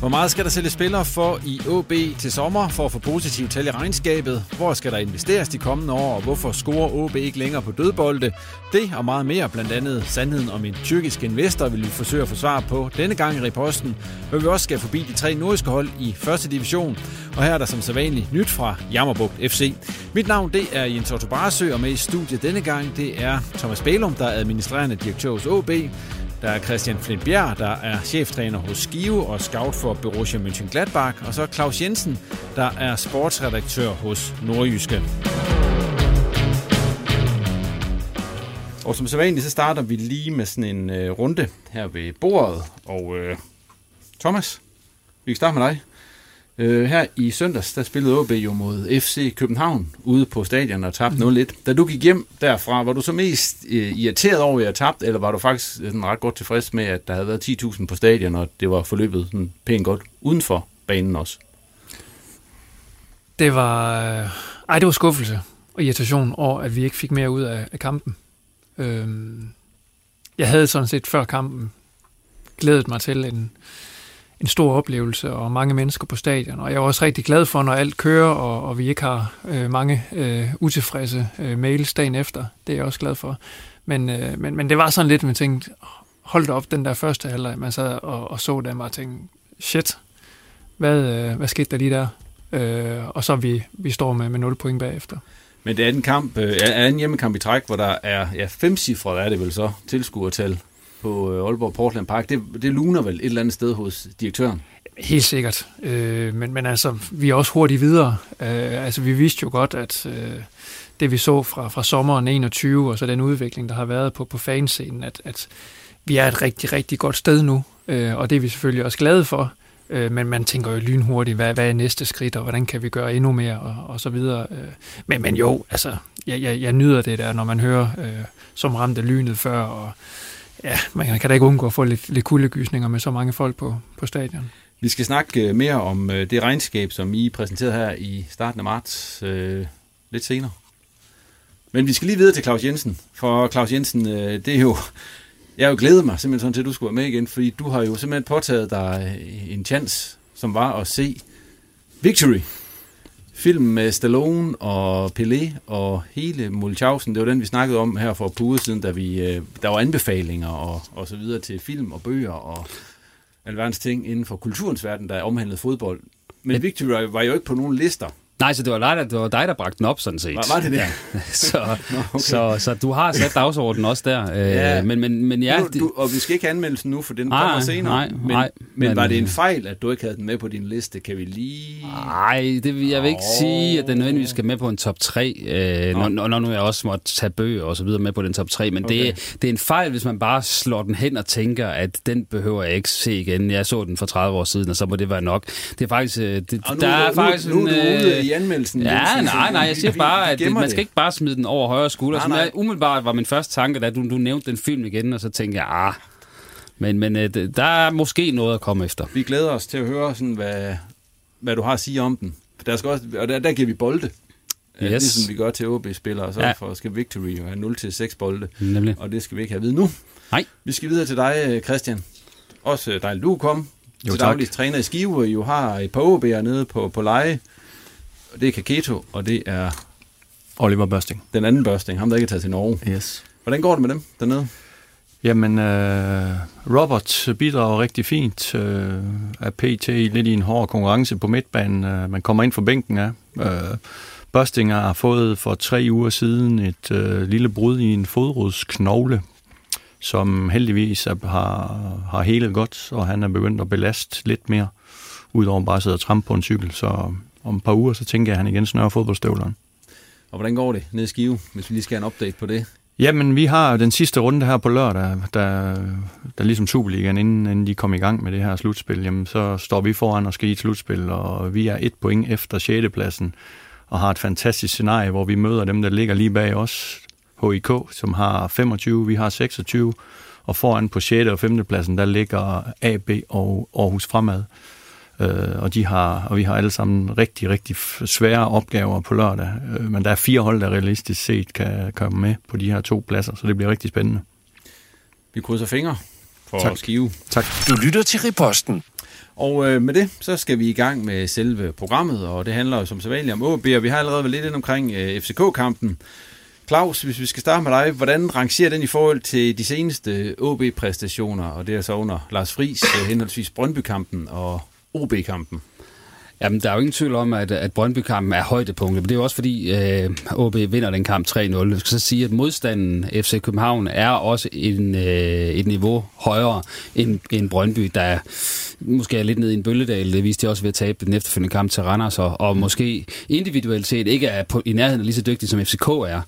Hvor meget skal der sælge spillere for i OB til sommer for at få positivt tal i regnskabet? Hvor skal der investeres de kommende år, og hvorfor scorer OB ikke længere på dødbolde? Det og meget mere, blandt andet sandheden om en tyrkisk investor, vil vi forsøge at få svar på denne gang i reposten, hvor vi også skal forbi de tre nordiske hold i første division. Og her er der som sædvanligt nyt fra Jammerbugt FC. Mit navn det er Jens Otto Barsø, og med i studiet denne gang det er Thomas Bælum, der er administrerende direktør hos OB. Der er Christian Flintbjerg, der er cheftræner hos Skive og scout for Borussia Mönchengladbach. Og så Claus Jensen, der er sportsredaktør hos Nordjyske. Og som sædvanligt, så starter vi lige med sådan en øh, runde her ved bordet. Og øh, Thomas, vi kan starte med dig. Øh, her i søndags, der spillede OB jo mod FC København ude på stadion og tabte 0-1. Da du gik hjem derfra, var du så mest øh, irriteret over, at jeg tabte, eller var du faktisk sådan ret godt tilfreds med, at der havde været 10.000 på stadion, og det var forløbet sådan pænt godt uden for banen også? Det var, øh, ej, det var skuffelse og irritation over, at vi ikke fik mere ud af, af kampen. Øhm, jeg havde sådan set før kampen glædet mig til en, en stor oplevelse og mange mennesker på stadion. Og jeg er også rigtig glad for, når alt kører, og, og vi ikke har øh, mange øh, utilfredse øh, mails dagen efter. Det er jeg også glad for. Men, øh, men, men det var sådan lidt, at man tænkte, hold da op den der første halvleg, man sad og, og så den, og tænkte, shit, hvad, øh, hvad skete der lige der? Øh, og så vi, vi står med, med 0 point bagefter. Men det er en kamp, øh, er en hjemmekamp i træk, hvor der er ja, femcifret er det vel så, tilskuertal på øh, Aalborg Portland Park. Det, det luner vel et eller andet sted hos direktøren? Helt sikkert. Øh, men, men altså, vi er også hurtigt videre. Øh, altså, vi vidste jo godt, at øh, det vi så fra, fra sommeren 21, og så den udvikling, der har været på, på fanscenen, at, at vi er et rigtig, rigtig godt sted nu. Øh, og det er vi selvfølgelig også glade for. Øh, men man tænker jo lynhurtigt, hvad, hvad er næste skridt, og hvordan kan vi gøre endnu mere, og, og så videre. Øh, men, men jo, altså, jeg, jeg, jeg nyder det der, når man hører, øh, som ramte lynet før, og ja, man kan da ikke undgå at få lidt, lidt kuldegysninger med så mange folk på, på stadion. Vi skal snakke øh, mere om øh, det regnskab, som I præsenterede her i starten af marts øh, lidt senere. Men vi skal lige videre til Claus Jensen, for Claus Jensen, øh, det er jo, jeg har jo glædet mig simpelthen sådan til, at du skulle være med igen, fordi du har jo simpelthen påtaget dig øh, en chance, som var at se Victory. Film med Stallone og Pelé og hele Mulchausen. Det var den, vi snakkede om her for et par uger siden, da vi, der var anbefalinger og, og så videre til film og bøger og alverdens ting inden for kulturens verden, der omhandlede fodbold. Men Victory var jo ikke på nogen lister. Nej, så det var, dig, det var dig, der bragte den op, sådan set. Var, var det det? Ja. så, Nå, okay. så, så du har sat dagsordenen også der. ja. Øh, men, men, men ja, du, du, og vi skal ikke anmelde den nu, for den nej, kommer senere. Nej, men, nej, men, men var det en fejl, at du ikke havde den med på din liste? Kan vi lige... Nej, det, jeg vil ikke oh. sige, at den nødvendigvis skal med på en top 3, øh, når, når, nu jeg også måtte tage bøger og så videre med på den top 3. Men okay. det, det er en fejl, hvis man bare slår den hen og tænker, at den behøver jeg ikke se igen. Jeg så den for 30 år siden, og så må det være nok. Det er faktisk... Det, og nu, der er nu, faktisk nu, en, nu ude i anmeldelsen. Ja, Ja, nej, nej, jeg siger bare, at man skal ikke bare smide den over højre skulder. Nej, nej. Jeg, umiddelbart var min første tanke, da du, du nævnte den film igen, og så tænkte jeg, ah, men, men øh, der er måske noget at komme efter. Vi glæder os til at høre, sådan, hvad, hvad du har at sige om den. der skal også, og der, der giver vi bolde. Yes. Ligesom vi gør til OB-spillere, så Ja. for skal Victory have 0-6 bolde. Nemlig. Og det skal vi ikke have at vide nu. Nej. Vi skal videre til dig, øh, Christian. Også øh, dejligt, du kom. Jo, til daglig træner i Skive, I jo har et par OB'er nede på, på leje. Og det er Kaketo, og det er Oliver Børsting. den anden børsting, ham der ikke er taget til Norge. Yes. Hvordan går det med dem dernede? Jamen, øh, Robert bidrager rigtig fint. Øh, er PT lidt i en hård konkurrence på midtbanen. Øh, man kommer ind for bænken af. Øh, Børsting har fået for tre uger siden et øh, lille brud i en fodrodsknogle, som heldigvis er, har, har helet godt, og han er begyndt at belaste lidt mere, udover bare at sidde og trampe på en cykel. Så om et par uger, så tænker jeg, at han igen snører fodboldstøvlerne. Og hvordan går det nede i Skive, hvis vi lige skal have en update på det? Jamen, vi har den sidste runde her på lørdag, der, der ligesom Superligaen, inden, inden de kom i gang med det her slutspil, jamen, så står vi foran og skal i et slutspil, og vi er et point efter 6. pladsen, og har et fantastisk scenarie, hvor vi møder dem, der ligger lige bag os, HIK, som har 25, vi har 26, og foran på 6. og 5. pladsen, der ligger AB og Aarhus Fremad. Øh, og, de har, og vi har alle sammen rigtig, rigtig svære opgaver på lørdag. Øh, men der er fire hold, der realistisk set kan komme med på de her to pladser, så det bliver rigtig spændende. Vi krydser fingre for Tak. Skive. Tak. Du lytter til Riposten. Og øh, med det, så skal vi i gang med selve programmet, og det handler jo som sædvanligt om OB, og vi har allerede været lidt ind omkring øh, FCK-kampen. Claus, hvis vi skal starte med dig, hvordan rangerer den i forhold til de seneste OB-præstationer, og det er så under Lars Friis, øh, henholdsvis Brøndby-kampen og OB-kampen? Jamen, der er jo ingen tvivl om, at, at Brøndby-kampen er højdepunktet, men det er jo også fordi, øh, OB vinder den kamp 3-0. Jeg skal så sige, at modstanden FC København er også en, øh, et niveau højere end, end Brøndby, der måske er lidt nede i en bølledal. Det viste de også ved at tabe den efterfølgende kamp til Randers, og, og måske individuelt set ikke er på, i nærheden lige så dygtig, som FCK er.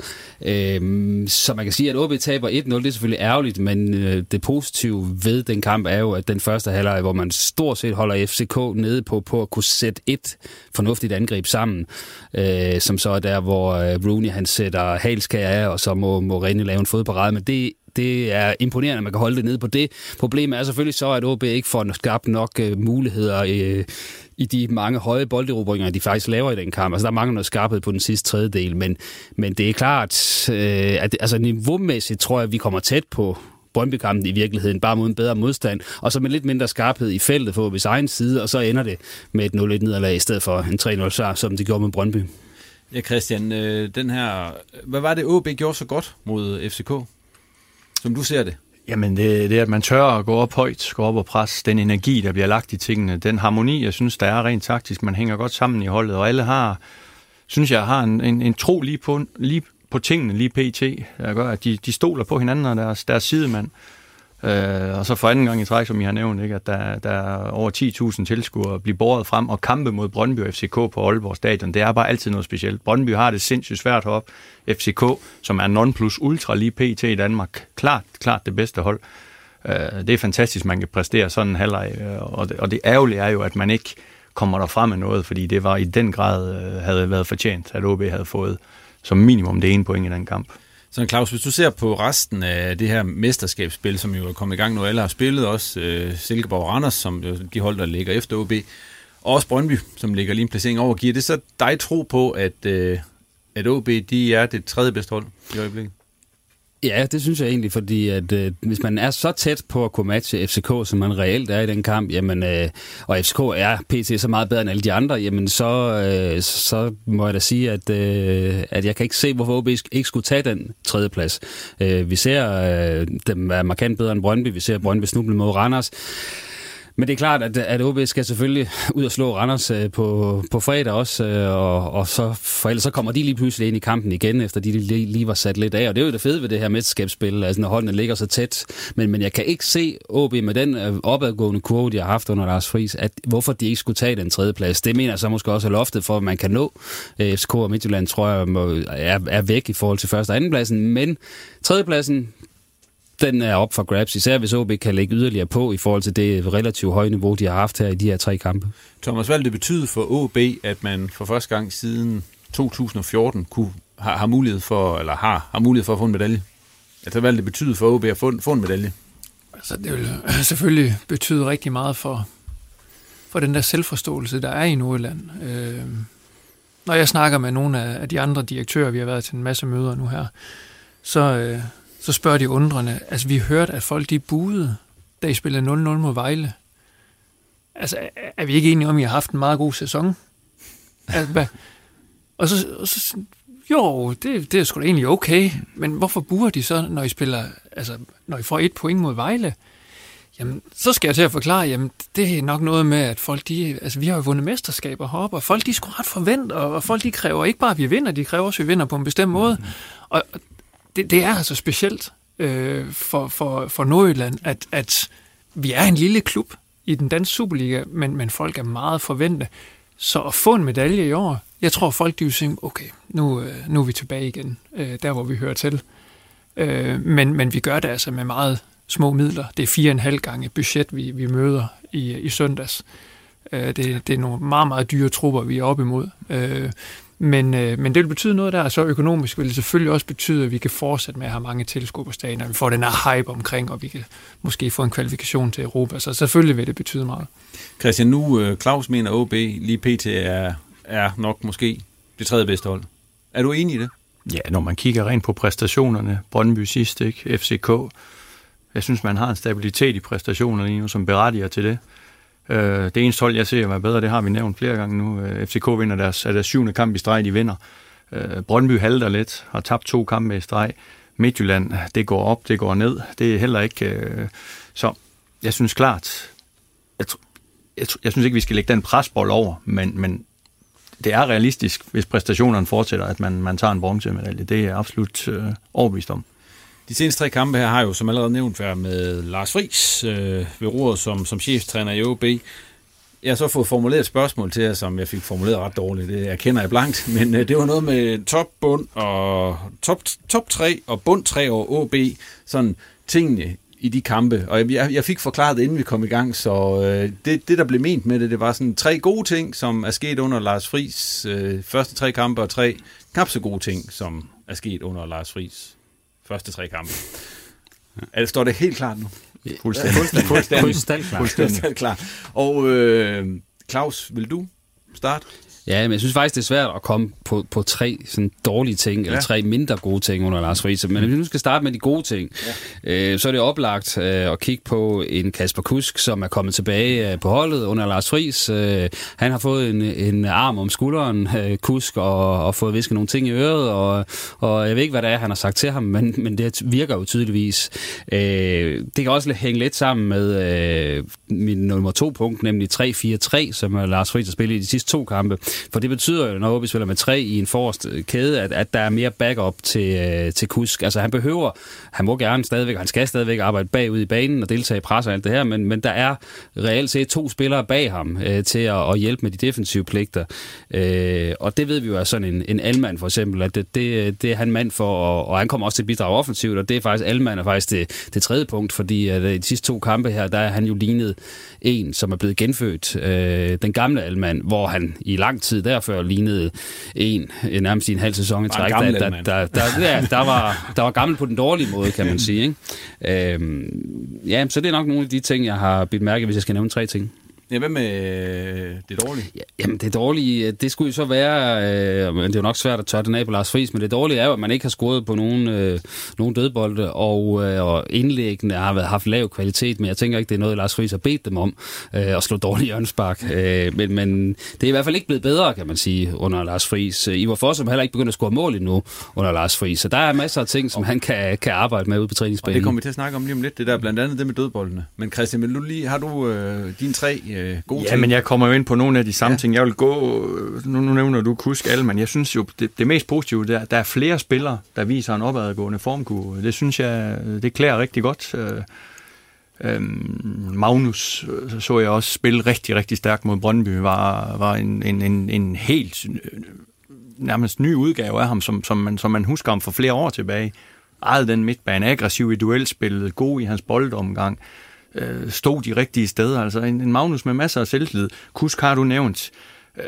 Øh, så man kan sige, at OB taber 1-0, det er selvfølgelig ærgerligt, men øh, det positive ved den kamp er jo, at den første halvleg, hvor man stort set holder FCK nede på, på at kunne sætte et fornuftigt angreb sammen, øh, som så er der, hvor øh, Rooney han sætter halskær af, og så må, må René lave en fodparade, men det det er imponerende, at man kan holde det nede på det. Problemet er selvfølgelig så, at OB ikke får skabt nok øh, muligheder øh, i de mange høje bolderobringer, de faktisk laver i den kamp. Altså, der mangler noget skarphed på den sidste tredjedel, men, men det er klart, øh, at altså, niveaumæssigt tror jeg, at vi kommer tæt på Brøndby-kampen i virkeligheden, bare mod en bedre modstand, og så med lidt mindre skarphed i feltet på OB's egen side, og så ender det med et 0-1 nederlag i stedet for en 3-0 sejr, som det gjorde med Brøndby. Ja, Christian, øh, den her, hvad var det, OB gjorde så godt mod FCK? Som du ser det? Jamen, det, det er, at man tør at gå op højt, gå op og presse den energi, der bliver lagt i tingene. Den harmoni, jeg synes, der er rent taktisk. Man hænger godt sammen i holdet, og alle har, synes jeg, har en, en, en tro lige på, lige på tingene, lige pt. Der gør, at de, de stoler på hinanden og deres, deres sidemand. Øh, og så for anden gang i træk, som I har nævnt, ikke, at der, der er over 10.000 tilskuere bliver båret frem, og kampe mod Brøndby og FCK på Aalborg Stadion, det er bare altid noget specielt. Brøndby har det sindssygt svært op. FCK, som er non plus ultra lige pt. i Danmark, klart, klart det bedste hold. Øh, det er fantastisk, man kan præstere sådan en halvleg, øh, og det, og det ærgerlige er jo, at man ikke kommer der frem med noget, fordi det var i den grad øh, havde været fortjent, at OB havde fået som minimum det ene point i den kamp. Så Claus, hvis du ser på resten af det her mesterskabsspil, som jo er kommet i gang nu, alle har spillet, også øh, Silkeborg og Randers, som jo de hold, der ligger efter OB, og også Brøndby, som ligger lige en placering over, giver det så dig tro på, at, øh, at OB de er det tredje bedste hold i øjeblikket? Ja, det synes jeg egentlig, fordi at øh, hvis man er så tæt på at kunne matche FCK, som man reelt er i den kamp, jamen, øh, og FCK er pt. så meget bedre end alle de andre, jamen så, øh, så må jeg da sige, at, øh, at jeg kan ikke se, hvorfor OB ikke skulle tage den tredje plads. Øh, vi ser øh, dem være markant bedre end Brøndby, vi ser Brøndby snuble mod Randers, men det er klart, at, at OB skal selvfølgelig ud og slå Randers øh, på, på fredag også, øh, og, og så, for ellers så kommer de lige pludselig ind i kampen igen, efter de lige, lige var sat lidt af. Og det er jo det fede ved det her mesterskabsspil, altså når holdene ligger så tæt. Men, men jeg kan ikke se OB med den øh, opadgående kurve, de har haft under Lars Friis, at hvorfor de ikke skulle tage den tredje plads. Det mener jeg så måske også er loftet for, at man kan nå. FCK og Midtjylland tror jeg må, er, er væk i forhold til første og anden pladsen, men tredjepladsen, den er op for grabs, især hvis OB kan lægge yderligere på i forhold til det relativt høje niveau, de har haft her i de her tre kampe. Thomas, hvad vil det betyde for OB, at man for første gang siden 2014 kunne, har, har, mulighed for, eller har, har mulighed for at få en medalje? Altså, hvad vil det betyde for OB at få, få en medalje? Altså, det vil selvfølgelig betyde rigtig meget for, for den der selvforståelse, der er i Nordjylland. Øh, når jeg snakker med nogle af de andre direktører, vi har været til en masse møder nu her, så, øh, så spørger de undrende, altså vi hørte, at folk de buede, da I spillede 0-0 mod Vejle. Altså, er vi ikke enige om, at I har haft en meget god sæson? Altså, hvad? Og så, og så jo, det, det er sgu da egentlig okay, men hvorfor buer de så, når I spiller, altså, når I får et point mod Vejle? Jamen, så skal jeg til at forklare, jamen, det er nok noget med, at folk, de, altså, vi har jo vundet mesterskaber heroppe, og folk, de skulle ret forvente, og folk, de kræver ikke bare, at vi vinder, de kræver også, at vi vinder på en bestemt måde. Og det, det er altså specielt øh, for, for, for Nordjylland, at, at vi er en lille klub i den danske Superliga, men, men folk er meget forventende. Så at få en medalje i år, jeg tror folk de vil sige, okay, nu, øh, nu er vi tilbage igen, øh, der hvor vi hører til. Øh, men, men vi gør det altså med meget små midler. Det er fire og en halv gange budget, vi, vi møder i, i søndags. Øh, det, det er nogle meget, meget dyre trupper, vi er op imod. Øh, men, men det vil betyde noget der, så økonomisk vil det selvfølgelig også betyde, at vi kan fortsætte med at have mange stadion, og vi får den her hype omkring, og vi kan måske få en kvalifikation til Europa. Så selvfølgelig vil det betyde meget. Christian, nu Claus mener, at OB lige pt. er er nok måske det tredje bedste hold. Er du enig i det? Ja, når man kigger rent på præstationerne, Brøndby sidst, ikke? FCK, jeg synes, man har en stabilitet i præstationerne lige nu, som berettiger til det. Øh, det eneste hold, jeg ser være bedre, det har vi nævnt flere gange nu. Øh, FCK vinder deres, er deres syvende kamp i streg, de vinder. Øh, Brøndby halter lidt, har tabt to kampe i streg. Midtjylland, det går op, det går ned. Det er heller ikke... Øh, så jeg synes klart, jeg, jeg, jeg synes ikke, vi skal lægge den presbold over, men, men det er realistisk, hvis præstationerne fortsætter, at man, man tager en bronzemedalje. Det er jeg absolut øh, overbevist om. De seneste tre kampe her har jo, som allerede nævnt, været med Lars Friis øh, ved roret som, som cheftræner i OB. Jeg har så fået formuleret et spørgsmål til jer, som jeg fik formuleret ret dårligt. Det erkender jeg blankt. Men øh, det var noget med top, bund og top, top 3 og bund 3 over OB. Sådan tingene i de kampe. Og jeg, jeg fik forklaret det, inden vi kom i gang, så øh, det, det, der blev ment med det, det var sådan tre gode ting, som er sket under Lars Friis øh, første tre kampe, og tre knap så gode ting, som er sket under Lars Friis første tre kampe. Altså, står det helt klart nu? Fuldstændig. Fuldstændig. Fuldstændig. Fuldstændig. Fuldstændig klar. Og øh, Claus, vil du starte? Ja, men jeg synes faktisk, det er svært at komme på, på tre sådan dårlige ting, ja. eller tre mindre gode ting under Lars Friis. Men hvis vi nu skal starte med de gode ting, ja. øh, så er det oplagt øh, at kigge på en Kasper Kusk, som er kommet tilbage øh, på holdet under Lars Friis. Øh, han har fået en, en arm om skulderen, øh, Kusk, og, og fået visket nogle ting i øret, og, og jeg ved ikke, hvad det er, han har sagt til ham, men, men det virker jo tydeligvis. Øh, det kan også hænge lidt sammen med øh, min nummer to punkt, nemlig 3-4-3, som Lars Friis har spillet i de sidste to kampe. For det betyder jo, når vi spiller med tre i en forrest kæde, at, at der er mere backup til, øh, til Kusk. Altså han behøver, han må gerne stadigvæk, han skal stadigvæk arbejde bagud i banen og deltage i pres og alt det her, men, men der er reelt set to spillere bag ham øh, til at, at hjælpe med de defensive pligter. Øh, og det ved vi jo er sådan en, en almand for eksempel, at det, det, det er han mand for, og, og han kommer også til at bidrage offensivt, og det er faktisk almand er faktisk det, det tredje punkt, fordi at, i de sidste to kampe her, der er han jo lignet en, som er blevet genfødt, øh, den gamle almand, hvor han i lang tid derfor lignede en, nærmest i en halv sæson i træk. Der, der, der, der, ja, der, var, der var gammel på den dårlige måde, kan man sige. Ikke? Øhm, ja, så det er nok nogle af de ting, jeg har bidt mærke, hvis jeg skal nævne tre ting. Ja, hvad med øh, det dårlige? Ja, jamen, det dårlige, øh, det skulle jo så være, øh, men det er jo nok svært at tørre den af på Lars Friis, men det dårlige er jo, at man ikke har scoret på nogen, øh, nogen dødbolde, og, øh, og indlæggene har været, haft lav kvalitet, men jeg tænker ikke, det er noget, Lars Friis har bedt dem om, øh, at slå dårlige hjørnspark. Øh, men, men det er i hvert fald ikke blevet bedre, kan man sige, under Lars Friis. Ivar Foss som heller ikke begyndt at score mål endnu under Lars Friis, så der er masser af ting, som han kan, kan arbejde med ude på træningsbanen. Og det kommer vi til at snakke om lige om lidt, det der blandt andet det med dødboldene. Men Christian, vil du lige, har du øh, dine tre øh, gode ja, ting? men jeg kommer jo ind på nogle af de samme ja. ting. Jeg vil gå, nu, nu nævner du Kusk men jeg synes jo, det, det mest positive, der, der er flere spillere, der viser en opadgående formkurve. Det synes jeg, det klæder rigtig godt. Øh, øhm, Magnus øh, så jeg også spille rigtig, rigtig stærkt mod Brøndby, var, var en, en, en, en helt nærmest ny udgave af ham, som, som, man, som man husker ham for flere år tilbage. Ejede den midtbane, aggressiv i duelspillet, god i hans boldomgang øh, stod de rigtige steder. Altså en, en Magnus med masser af selvtillid. Kusk har du nævnt. Øh,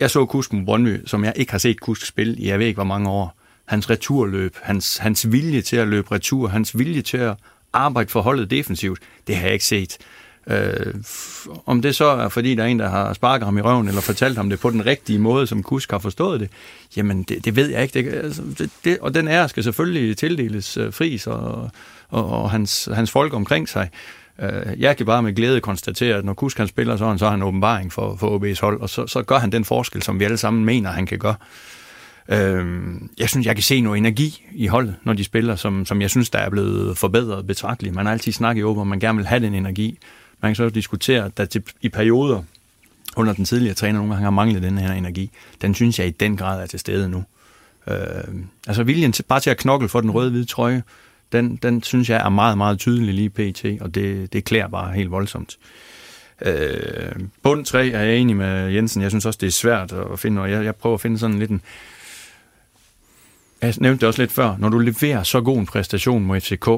jeg så Kusk med Brøndby, som jeg ikke har set Kusk spille i jeg ved ikke hvor mange år. Hans returløb, hans, hans vilje til at løbe retur, hans vilje til at arbejde for holdet defensivt, det har jeg ikke set. Øh, om det så er, fordi der er en, der har sparket ham i røven, eller fortalt ham det på den rigtige måde, som Kusk har forstået det, jamen det, det ved jeg ikke. Det, altså, det, det, og den ære skal selvfølgelig tildeles øh, uh, Fris og, og, og hans, hans folk omkring sig. Øh, jeg kan bare med glæde konstatere, at når Kusk han spiller sådan, så har han åbenbaring for, for OB's hold, og så, så gør han den forskel, som vi alle sammen mener, han kan gøre. Øh, jeg synes, jeg kan se noget energi i holdet, når de spiller, som, som jeg synes, der er blevet forbedret betragteligt. Man har altid snakket om, at man gerne vil have den energi. Man kan så diskutere, at der til, i perioder under den tidligere træner nogle gange har manglet den her energi. Den synes jeg i den grad er til stede nu. Øh, altså viljen til, bare til at knokle for den røde-hvide trøje, den, den synes jeg er meget, meget tydelig lige pt, og det, det klæder bare helt voldsomt. Øh, bund 3 er jeg enig med Jensen. Jeg synes også, det er svært at finde, og jeg, jeg prøver at finde sådan lidt en, jeg nævnte det også lidt før, når du leverer så god en præstation mod FCK,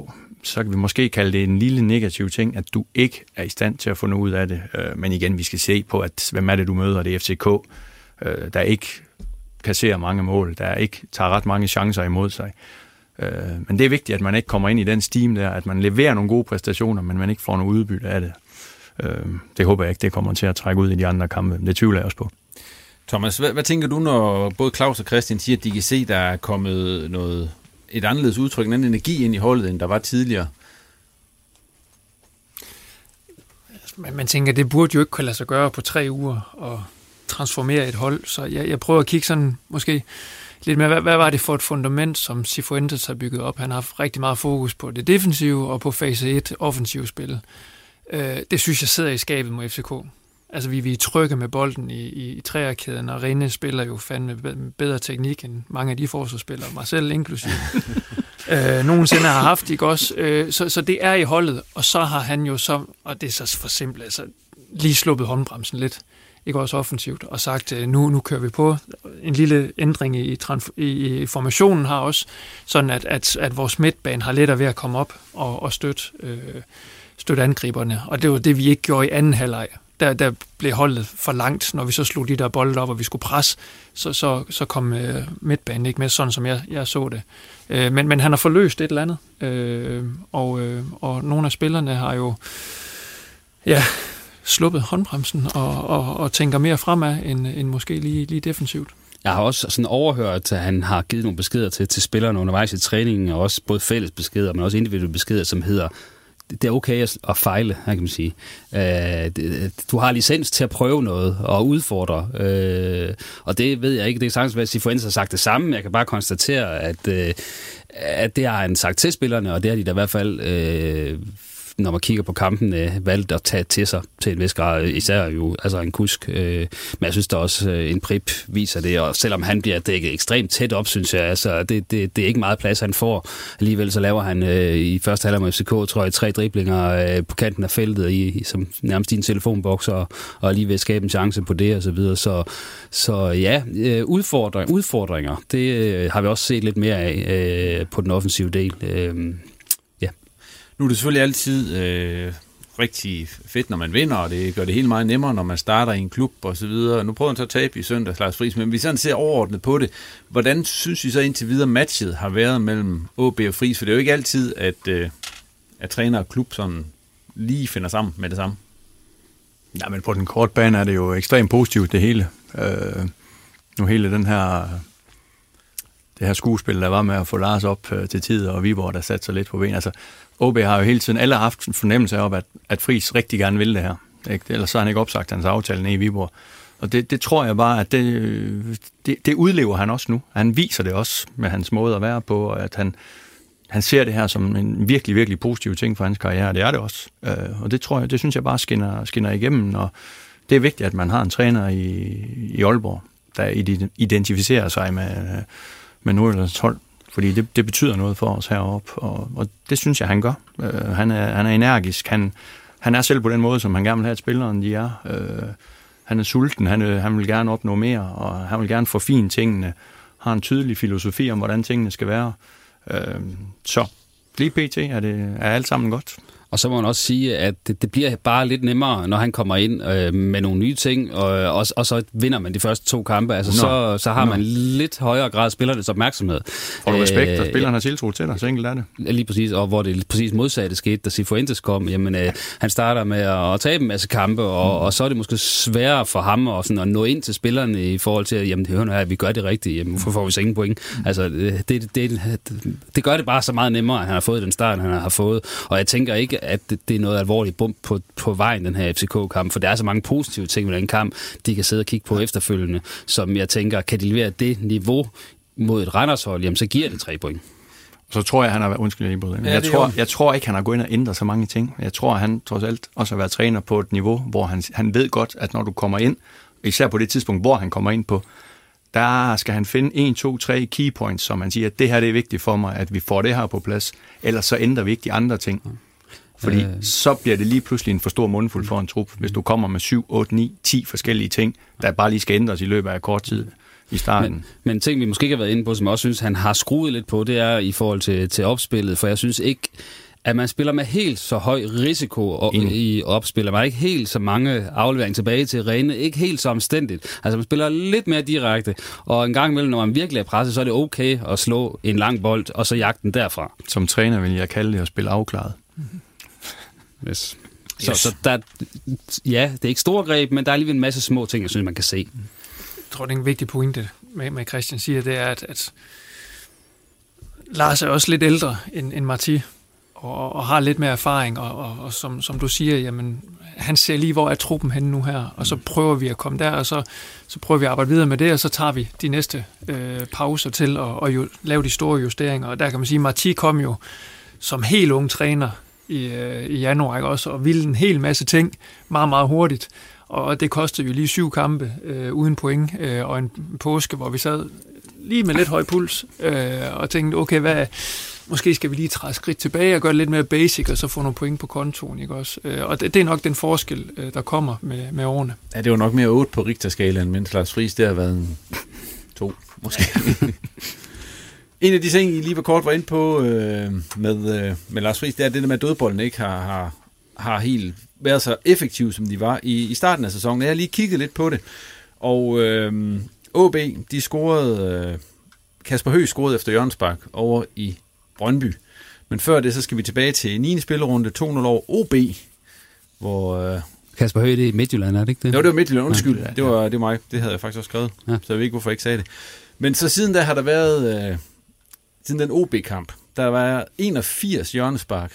så kan vi måske kalde det en lille negativ ting, at du ikke er i stand til at få noget ud af det. Øh, men igen, vi skal se på, at hvem er det, du møder? Det er FCK, øh, der ikke kasserer mange mål, der ikke tager ret mange chancer imod sig. Øh, men det er vigtigt, at man ikke kommer ind i den steam der, at man leverer nogle gode præstationer, men man ikke får noget udbytte af det. Det håber jeg ikke, det kommer til at trække ud i de andre kampe. Det tvivler jeg også på. Thomas, hvad, hvad tænker du, når både Claus og Christian siger, at de kan se, der er kommet noget, et anderledes udtryk, en anden energi ind i holdet, end der var tidligere? Men man tænker, det burde jo ikke kunne lade sig gøre på tre uger og transformere et hold. Så jeg, jeg prøver at kigge sådan måske lidt mere, hvad, hvad var det for et fundament, som Cifuentes har bygget op? Han har haft rigtig meget fokus på det defensive og på fase 1 offensive spil. Øh, det synes jeg sidder i skabet mod FCK. Altså, vi, vi er trygge med bolden i, i, i træerkæden, og Rene spiller jo fandme bedre teknik end mange af de forsvarsspillere, mig selv inklusive, øh, nogensinde har haft, ikke også? Øh, så, så det er i holdet, og så har han jo så, og det er så for simpelt, altså lige sluppet håndbremsen lidt, ikke også offensivt, og sagt, øh, nu, nu kører vi på. En lille ændring i, i, i formationen har også, sådan at, at, at vores midtbane har lettere ved at komme op og, og støtte, øh, støtte angriberne, og det var det, vi ikke gjorde i anden halvleg der, der blev holdet for langt, når vi så slog de der bolde op, og vi skulle presse, så, så, så kom øh, midtbanen ikke med, sådan som jeg, jeg så det. Øh, men, men han har forløst et eller andet, øh, og, øh, og nogle af spillerne har jo ja, sluppet håndbremsen og, og, og tænker mere fremad, end, end måske lige, lige defensivt. Jeg har også sådan overhørt, at han har givet nogle beskeder til, til spillerne undervejs i træningen, og også både fælles beskeder, men også individuelle beskeder, som hedder, det er okay at, at fejle, kan man sige. Øh, du har licens til at prøve noget og udfordre, øh, og det ved jeg ikke. Det er sagtens, at Sifuentes har sagt det samme. Jeg kan bare konstatere, at, øh, at det har han sagt til spillerne, og det har de da i hvert fald øh, når man kigger på kampen, øh, valgt at tage til sig til en vis grad, især jo altså en kusk. Øh, men jeg synes da også, øh, en prip viser det, og selvom han bliver dækket ekstremt tæt op, synes jeg, altså det, det, det er ikke meget plads, han får. Alligevel så laver han øh, i første halvleg med FCK, tror jeg, tre driblinger øh, på kanten af feltet, i, som nærmest i en telefonboks, og, og lige ved at skabe en chance på det, og så videre. Så, så ja, øh, udfordring, udfordringer, det øh, har vi også set lidt mere af øh, på den offensive del. Øh, nu er det selvfølgelig altid øh, rigtig fedt, når man vinder, og det gør det helt meget nemmere, når man starter i en klub og så videre. Nu prøver han så at tabe i søndag, Lars Friis, men vi sådan ser overordnet på det. Hvordan synes I så indtil videre matchet har været mellem OB og Friis? For det er jo ikke altid, at, øh, at træner og klub sådan lige finder sammen med det samme. Ja, men på den korte bane er det jo ekstremt positivt, det hele. Øh, nu hele den her det her skuespil, der var med at få Lars op øh, til tid, og Viborg, der satte sig lidt på ben. Altså, OB har jo hele tiden, alle har haft en fornemmelse af, at, at Friis rigtig gerne vil det her. Ikke? Ellers så har han ikke opsagt hans aftale nede i Viborg. Og det, det tror jeg bare, at det, øh, det, det udlever han også nu. Han viser det også med hans måde at være på, og at han, han ser det her som en virkelig, virkelig positiv ting for hans karriere. Det er det også. Øh, og det tror jeg, det synes jeg bare skinner, skinner igennem. Og det er vigtigt, at man har en træner i, i Aalborg, der identificerer sig med, øh, med Nordjyllands hold. Fordi det, det betyder noget for os heroppe, og, og det synes jeg, han gør. Øh, han, er, han er energisk. Han, han er selv på den måde, som han gerne vil have, at spilleren de er. Øh, han er sulten, han, øh, han vil gerne opnå mere, og han vil gerne forfine tingene. Har en tydelig filosofi om, hvordan tingene skal være. Øh, så lige pt. er det er alt sammen godt. Og så må man også sige, at det, det bliver bare lidt nemmere, når han kommer ind øh, med nogle nye ting, og, og, og så vinder man de første to kampe. Altså, så, så har man lidt højere grad spillernes opmærksomhed. Får du respekt, og spillerne har tiltro til dig, så enkelt er det. Lige præcis, og hvor det præcis modsatte skete, da Cifuentes kom. Jamen, øh, han starter med at, at tabe en masse kampe, og, mm. og så er det måske sværere for ham at, sådan, at nå ind til spillerne i forhold til, at jamen, hør nu her, vi gør det rigtigt, jamen, hvorfor får vi så ingen point? Mm. Altså, det, det, det, det gør det bare så meget nemmere, at han har fået den start, han har fået. Og jeg tænker ikke, at det, det er noget alvorligt bump på, på vejen, den her FCK-kamp, for der er så mange positive ting med den kamp, de kan sidde og kigge på efterfølgende, som jeg tænker, kan de levere det niveau mod et Randershold, jamen så giver det tre point. Så tror jeg, han har undskyld, jeg, ja, jeg, tror, jeg tror ikke, han har gået ind og ændret så mange ting. Jeg tror, han trods alt også har været træner på et niveau, hvor han, han ved godt, at når du kommer ind, især på det tidspunkt, hvor han kommer ind på, der skal han finde 1, 2, 3 key points, som man siger, at det her det er vigtigt for mig, at vi får det her på plads, ellers så ændrer vi ikke de andre ting. Fordi øh. så bliver det lige pludselig en for stor mundfuld for en trup, hvis du kommer med 7, 8, 9, 10 forskellige ting, der bare lige skal ændres i løbet af kort tid i starten. Men, men ting, vi måske ikke har været inde på, som jeg også synes, han har skruet lidt på, det er i forhold til, til opspillet, for jeg synes ikke, at man spiller med helt så høj risiko og, i opspil. Man har ikke helt så mange afleveringer tilbage til rene, ikke helt så omstændigt. Altså man spiller lidt mere direkte, og en gang imellem, når man virkelig er presset, så er det okay at slå en lang bold, og så jagte den derfra. Som træner vil jeg kalde det at spille afklaret. Mm-hmm. Yes. Så, yes. så der, ja, det er ikke store greb, men der er alligevel en masse små ting, jeg synes, man kan se. Jeg tror, det er en vigtig pointe, med, med Christian siger, det er, at, at Lars er også lidt ældre end, end Marti, og, og har lidt mere erfaring, og, og, og som, som du siger, jamen, han ser lige, hvor er truppen henne nu her, og så prøver vi at komme der, og så, så prøver vi at arbejde videre med det, og så tager vi de næste øh, pauser til at og jo, lave de store justeringer. Og der kan man sige, at Marti kom jo som helt ung træner i, øh, i januar ikke også, og ville en hel masse ting meget, meget hurtigt. Og det kostede jo lige syv kampe øh, uden point, øh, og en påske, hvor vi sad lige med lidt høj puls, øh, og tænkte, okay, hvad, måske skal vi lige træde skridt tilbage og gøre det lidt mere basic, og så få nogle point på kontoen, ikke også? Øh, og det, det er nok den forskel, øh, der kommer med, med årene. Ja, det var nok mere 8 på Richter-skalaen, mens Lars Friis, det har været en 2, måske. en af de ting, I lige var kort var ind på øh, med, øh, med Lars Friis, det er det der med, at dødbolden ikke har, har, har helt været så effektiv, som de var i, i starten af sæsonen. Jeg har lige kigget lidt på det, og øh, OB, de scorede... Øh, Kasper Høgh scorede efter Jørgens Bak over i Brøndby. Men før det, så skal vi tilbage til 9. spillerunde, 2-0 over OB, hvor... Øh, Kasper Høgh, det er Midtjylland, er det ikke det? Jo, det var Midtjylland, undskyld. Ja, ja. Det, var, det var mig. Det havde jeg faktisk også skrevet, ja. så jeg ved ikke, hvorfor jeg ikke sagde det. Men så siden da har der været... Øh, siden den OB-kamp, der var 81 hjørnespark,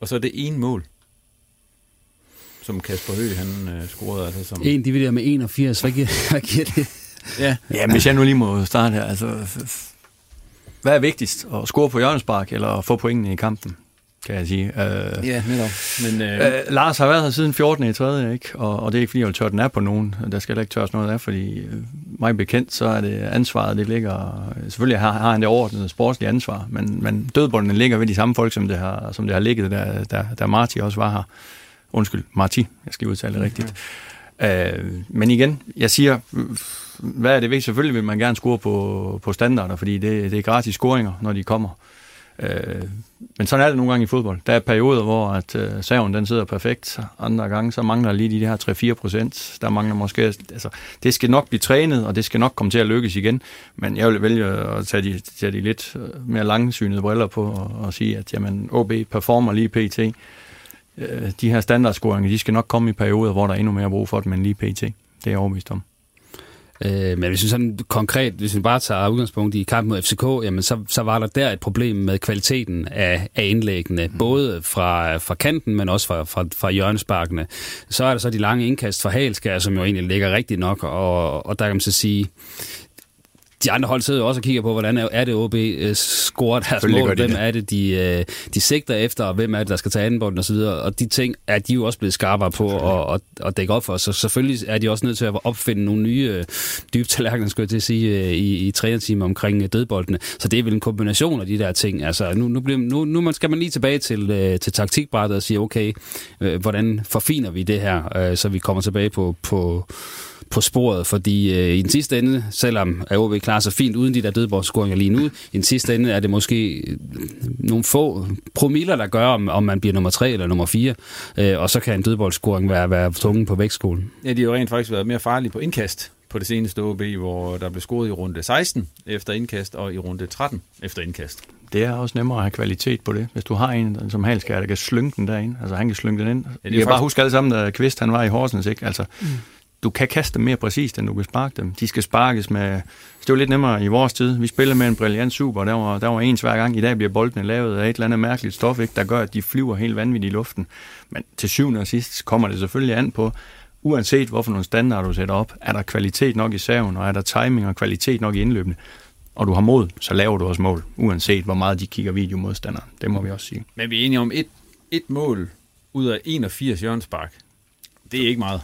og så er det en mål som Kasper Høgh, han øh, scorede. Altså, som... En divideret med 81, hvad giver, hvad giver det? Ja. ja, hvis jeg nu lige må starte her, altså, hvad er vigtigst? At score på hjørnespark, eller at få pointene i kampen? kan jeg sige. Uh, ja, netop. Men, uh... Uh, Lars har været her siden 14. i 3. Ikke? Og, og det er ikke, fordi jeg vil tørre den af på nogen. Der skal heller ikke tørres noget af, fordi uh, mig bekendt, så er det ansvaret, det ligger... Selvfølgelig har, har han det overordnede sportslige ansvar, men, men dødboldene ligger ved de samme folk, som det har, som det har ligget, der, der, da Marti også var her. Undskyld, Marti, jeg skal udtale det rigtigt. Uh, men igen, jeg siger, hvad er det vigtigt? Selvfølgelig vil man gerne score på, på standarder, fordi det, det er gratis scoringer, når de kommer. Øh, Øh, men sådan er det nogle gange i fodbold. Der er perioder, hvor at øh, saven den sidder perfekt. Andre gange, så mangler lige de her 3-4 procent. Der mangler måske... Altså, det skal nok blive trænet, og det skal nok komme til at lykkes igen. Men jeg vil vælge at tage de, tage de lidt øh, mere langsynede briller på og, og sige, at jamen, OB performer lige pt. Øh, de her standardscoringer, de skal nok komme i perioder, hvor der er endnu mere brug for dem end lige pt. Det er jeg overbevist om. Øh, men hvis vi sådan konkret, hvis vi bare tager udgangspunkt i kampen mod FCK, jamen så, så var der der et problem med kvaliteten af, af indlæggene, mm. både fra, fra kanten, men også fra, fra, fra hjørnesparkene. Så er der så de lange indkast fra Halskær, som jo egentlig ligger rigtigt nok, og, og der kan man så sige, de andre hold sidder jo også og kigger på, hvordan er det OB uh, scorer deres mål, hvem det. er det, de, uh, de sigter efter, og hvem er det, der skal tage andenbolden osv., og de ting er de jo også blevet skarpere på at, at, at dække op for, så selvfølgelig er de også nødt til at opfinde nogle nye dybe tallerkener, skulle jeg til at sige, uh, i, i trænerteamet omkring dødboldene. Så det er vel en kombination af de der ting. Altså, nu, nu, bliver, nu, nu skal man lige tilbage til, til taktikbrættet og sige, okay, hvordan forfiner vi det her, så vi kommer tilbage på, på på sporet, fordi øh, i den sidste ende, selvom AOB klarer sig fint uden de der dødboldscoringer lige nu, i den sidste ende er det måske nogle få promiller, der gør, om, om man bliver nummer 3 eller nummer 4, øh, og så kan en dødboldscoring være, være tungen på vægtskolen. Ja, de har jo rent faktisk været mere farlige på indkast på det seneste OB, hvor der blev scoret i runde 16 efter indkast, og i runde 13 efter indkast. Det er også nemmere at have kvalitet på det. Hvis du har en som Halskær, der kan slynge den derind, altså han kan slynge den ind. Ja, jeg kan faktisk... bare huske alle sammen, da Kvist han var i Horsens, ikke? Altså, mm du kan kaste dem mere præcist, end du kan sparke dem. De skal sparkes med... Det var lidt nemmere i vores tid. Vi spillede med en brilliant super, der var, der var ens hver gang. I dag bliver boldene lavet af et eller andet mærkeligt stof, ikke? der gør, at de flyver helt vanvittigt i luften. Men til syvende og sidst kommer det selvfølgelig an på, uanset hvorfor nogle standarder du sætter op, er der kvalitet nok i saven, og er der timing og kvalitet nok i indløbene, og du har mod, så laver du også mål, uanset hvor meget de kigger videomodstanderen. Det må vi også sige. Men vi er enige om et, et mål ud af 81 hjørnspark. Det er ikke meget.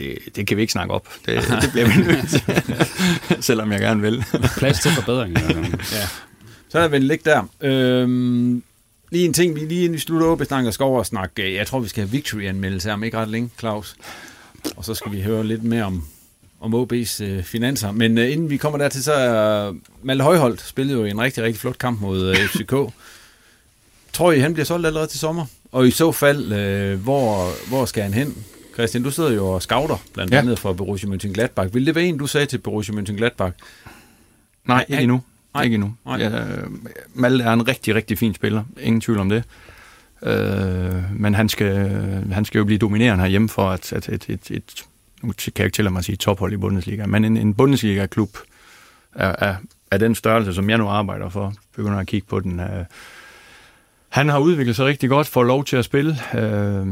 Det, det kan vi ikke snakke op. Det, det bliver vi nødt til, selvom jeg gerne vil. Plads til forbedring. ja. Så er vi ligge der. Øhm, lige en ting, vi lige inden vi slutter op, snakker skov og snakke. Jeg tror, vi skal have victory-anmeldelse om ikke ret længe, Claus. Og så skal vi høre lidt mere om, om OB's øh, finanser. Men øh, inden vi kommer dertil, så er Malte Højholdt spillede jo en rigtig, rigtig flot kamp mod øh, FCK. Tror I, han bliver solgt allerede til sommer? Og i så fald, øh, hvor, hvor skal han hen? Christian, du sidder jo og scouter, blandt ja. andet for Borussia Mönchengladbach. Vil det være en, du sagde til Borussia Mönchengladbach? Nej, ikke endnu. Nej. Ikke endnu. Nej. Ja, Malte er en rigtig, rigtig fin spiller. Ingen tvivl om det. Øh, men han skal, han skal jo blive dominerende herhjemme for, at, at et, et, et, nu kan jeg ikke tælle mig at sige tophold i Bundesliga, men en, en Bundesliga-klub er, er, er den størrelse, som jeg nu arbejder for, begynder at kigge på den. Øh, han har udviklet sig rigtig godt, får lov til at spille. Øh,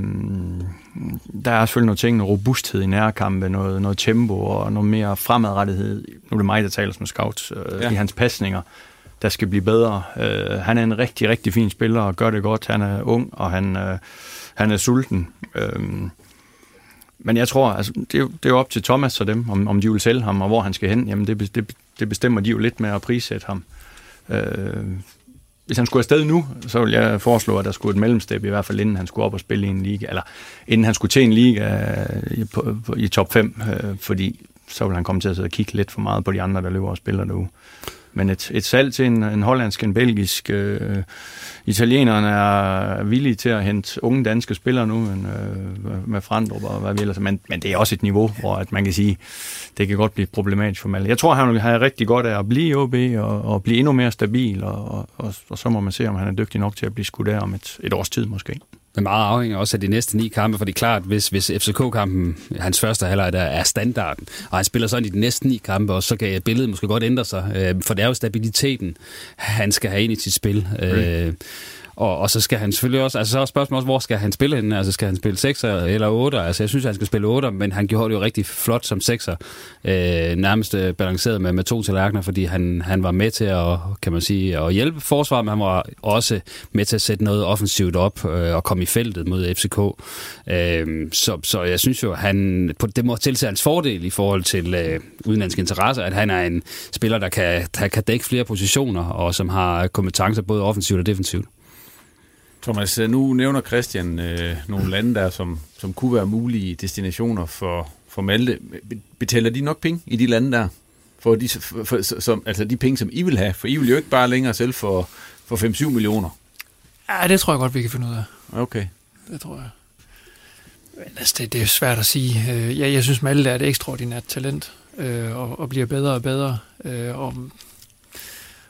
der er selvfølgelig nogle ting, noget robusthed i nærkampe, noget, noget tempo og noget mere fremadrettighed. Nu er det mig, der taler som scout øh, ja. i hans pasninger, der skal blive bedre. Øh, han er en rigtig, rigtig fin spiller og gør det godt. Han er ung, og han, øh, han er sulten. Øh, men jeg tror, altså, det, er jo, det er jo op til Thomas og dem, om, om de vil sælge ham, og hvor han skal hen. Jamen, det, det, det bestemmer de jo lidt med at prissætte ham. Øh, hvis han skulle afsted nu, så vil jeg foreslå, at der skulle et mellemstep, i hvert fald inden han skulle op og spille i en liga, eller inden han skulle til en liga øh, i, på, på, i top 5, øh, fordi så vil han komme til at sidde og kigge lidt for meget på de andre, der løber og spiller nu. Men et, et salg til en, en hollandsk, en belgisk, øh, italienerne er villige til at hente unge danske spillere nu men, øh, med Frandrup og hvad vi ellers. Men, men det er også et niveau, hvor at man kan sige, det kan godt blive problematisk for Malte. Jeg tror, han vil have rigtig godt af at blive i OB og, og blive endnu mere stabil, og, og, og, og så må man se, om han er dygtig nok til at blive skudt af om et, et års tid måske. Men meget afhænger også af de næste ni kampe, for det er klart, hvis, hvis FCK-kampen, hans første halvleg der er standarden, og han spiller sådan i de næste ni kampe, og så kan billedet måske godt ændre sig, øh, for det er jo stabiliteten, han skal have ind i sit spil. Mm. Og, og så skal han selvfølgelig også, altså så er spørgsmålet også, hvor skal han spille henne? Altså skal han spille 6 eller 8? Altså jeg synes, han skal spille 8, men han gjorde det jo rigtig flot som 6'er. Øh, nærmest øh, balanceret med, med to tallerkener, fordi han, han var med til at, kan man sige, at hjælpe forsvaret, men han var også med til at sætte noget offensivt op øh, og komme i feltet mod FCK. Øh, så, så jeg synes jo, han, på, det må til hans fordel i forhold til øh, udenlandske interesser, at han er en spiller, der kan, der kan dække flere positioner, og som har kompetencer både offensivt og defensivt. Thomas, øh, nu nævner Christian øh, nogle lande der, som, som kunne være mulige destinationer for, for Malte. Betaler de nok penge i de lande der? For de, for, for, som, altså de penge, som I vil have? For I vil jo ikke bare længere selv for, for 5-7 millioner. Ja, det tror jeg godt, vi kan finde ud af. Okay. Det tror jeg. Men altså, det, det er svært at sige. Øh, jeg, jeg synes, Malte er et ekstraordinært talent, øh, og, og bliver bedre og bedre. Øh, om,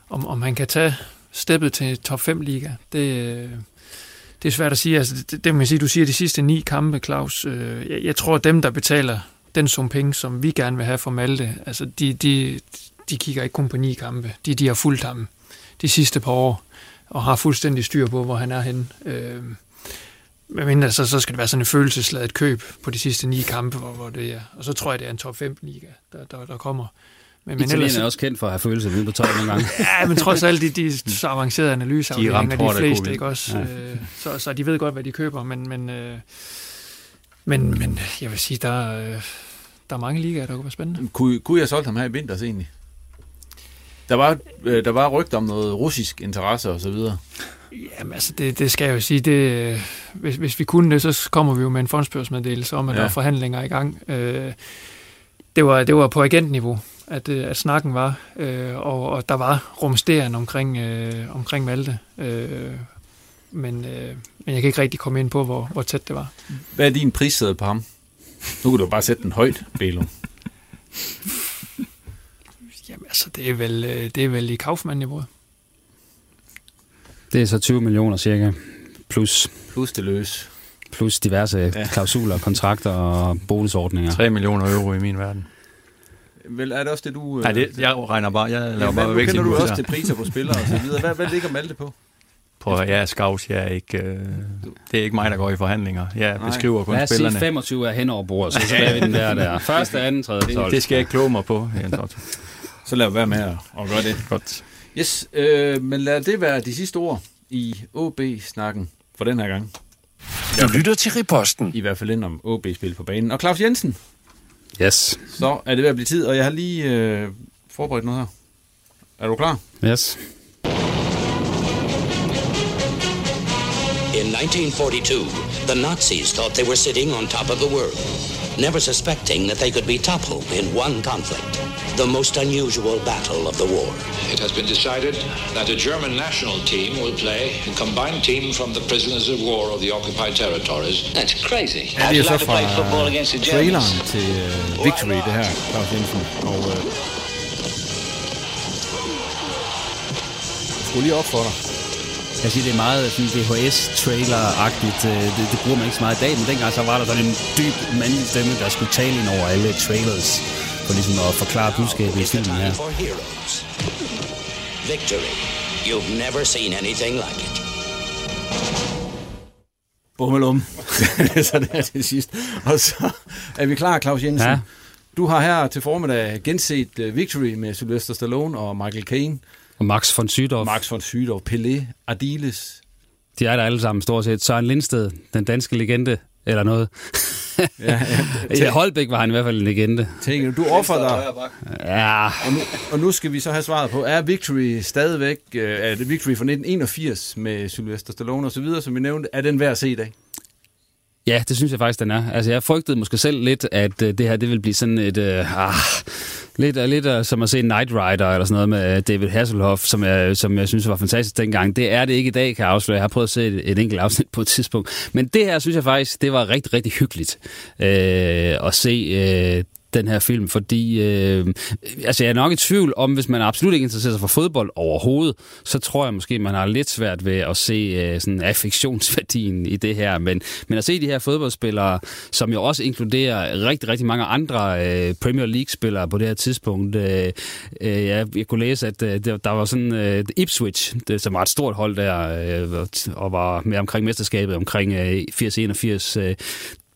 om, om han kan tage steppet til top 5 liga, det, det er svært at sige. Altså, det, det man sige, du siger de sidste ni kampe, Claus. Øh, jeg, jeg tror, at dem, der betaler den sum penge, som vi gerne vil have for Malte, altså, de, de, de kigger ikke kun på ni kampe. De, de har fulgt ham de sidste par år, og har fuldstændig styr på, hvor han er henne. Øh, men mindre, så, så skal det være sådan en følelsesladet køb på de sidste ni kampe, hvor, hvor det er. Og så tror jeg, det er en top 5 liga, der, der, der kommer. Men, men ellers, er også kendt for at have følelser ude på tøj nogle gange. ja, men trods alt, de, de så avancerede analyseafdelinger, de, de fleste, ikke også? Ja. Øh, så, så de ved godt, hvad de køber, men, men, øh, men, men jeg vil sige, der, øh, der er mange ligaer, der kunne være spændende. Kunne, kunne jeg solgt ham her i vinters egentlig? Der var, øh, der var rygt om noget russisk interesse og så videre. Jamen altså, det, det skal jeg jo sige, det, hvis, hvis vi kunne det, så kommer vi jo med en fondsbørsmeddelelse om, at ja. der er forhandlinger i gang. Øh, det var, det var på agentniveau, at, øh, at snakken var, øh, og, og der var rumsteren omkring, øh, omkring Malte. Øh, men, øh, men jeg kan ikke rigtig komme ind på, hvor, hvor tæt det var. Hvad er din prissæde på ham? Nu kan du bare sætte den højt, Belo. Jamen altså, det er vel, øh, det er vel i Kaufmann-niveauet. Det er så 20 millioner cirka, plus, Plus det løs. plus diverse Ja. ja. klausuler, kontrakter og bonusordninger. 3 millioner euro i min verden. Vel, er det også det, du... øh, Nej, det, jeg regner bare, jeg laver ja, bare hvad, kender du også til priser på spillere og så videre. Hvad, hvad ligger Malte på? Jeg er scouts, jeg er ikke, øh, det er ikke mig, der går i forhandlinger. Jeg Nej. beskriver kun Lad os sige spillerne. 25 er hen over bordet, så skal vi den der der. Første, anden, tredje, Det, 12. det skal jeg ikke kloge mig på, Jens Otto. Så lad være med at, at gøre det. Godt. Yes, øh, men lad det være de sidste ord i OB-snakken for den her gang. Du lytter til Riposten. I hvert fald ind om OB-spil på banen. Og Claus Jensen, Yes, så er det ved at blive tid, og jeg har lige øh, forberedt noget her. Er du klar? yes. In 1942, the Nazis thought they were sitting on top of the world, never suspecting that they could be toppled in one conflict, the most unusual battle of the war. It has been decided that a German national team will play a combined team from the prisoners of war of the occupied territories. That's crazy. Ja, det er så fra traileren til uh, Victory, det her, Claus Jensen. Og uh, skulle lige op for dig. Jeg siger, det er meget sådan VHS-trailer-agtigt. Øh, Det, det bruger man ikke så meget i dag, men dengang så var der sådan en dyb mandlig stemme, der skulle tale ind over alle trailers, for ligesom at forklare budskabet i filmen her. Victory. You've never seen anything like it. Bummelum. så det er til sidst. Og så er vi klar, Claus Jensen. Ja. Du har her til formiddag genset uh, Victory med Sylvester Stallone og Michael Caine. Og Max von Sydow, Max von Sydow, Pelé, Ardiles. de er der alle sammen stort set. Søren Lindsted, den danske legende, eller noget. Ja, Ja, Holbæk var han i hvert fald en legende. Tænker du, du offer dig. Ja, Og nu, og nu skal vi så have svaret på, er Victory stadigvæk, øh, er det Victory fra 1981 med Sylvester Stallone og så videre, som vi nævnte, er den værd at se i dag? Ja, det synes jeg faktisk, den er. Altså, jeg frygtede måske selv lidt, at øh, det her det vil blive sådan et... Øh, ah, lidt, øh, lidt øh, som at se Night Rider eller sådan noget med øh, David Hasselhoff, som jeg, som jeg synes var fantastisk dengang. Det er det ikke i dag, kan jeg afsløre. Jeg har prøvet at se et, et enkelt afsnit på et tidspunkt. Men det her synes jeg faktisk, det var rigtig, rigtig hyggeligt øh, at se... Øh, den her film, fordi øh, altså jeg er nok i tvivl om, hvis man absolut ikke interesserer sig for fodbold overhovedet, så tror jeg måske, man har lidt svært ved at se øh, sådan affektionsværdien i det her. Men, men at se de her fodboldspillere, som jo også inkluderer rigtig, rigtig mange andre øh, Premier League-spillere på det her tidspunkt. Øh, øh, jeg, jeg kunne læse, at øh, der, var sådan øh, Ipswich, det, som var et stort hold der, øh, og var med omkring mesterskabet omkring øh, 80-81. Øh,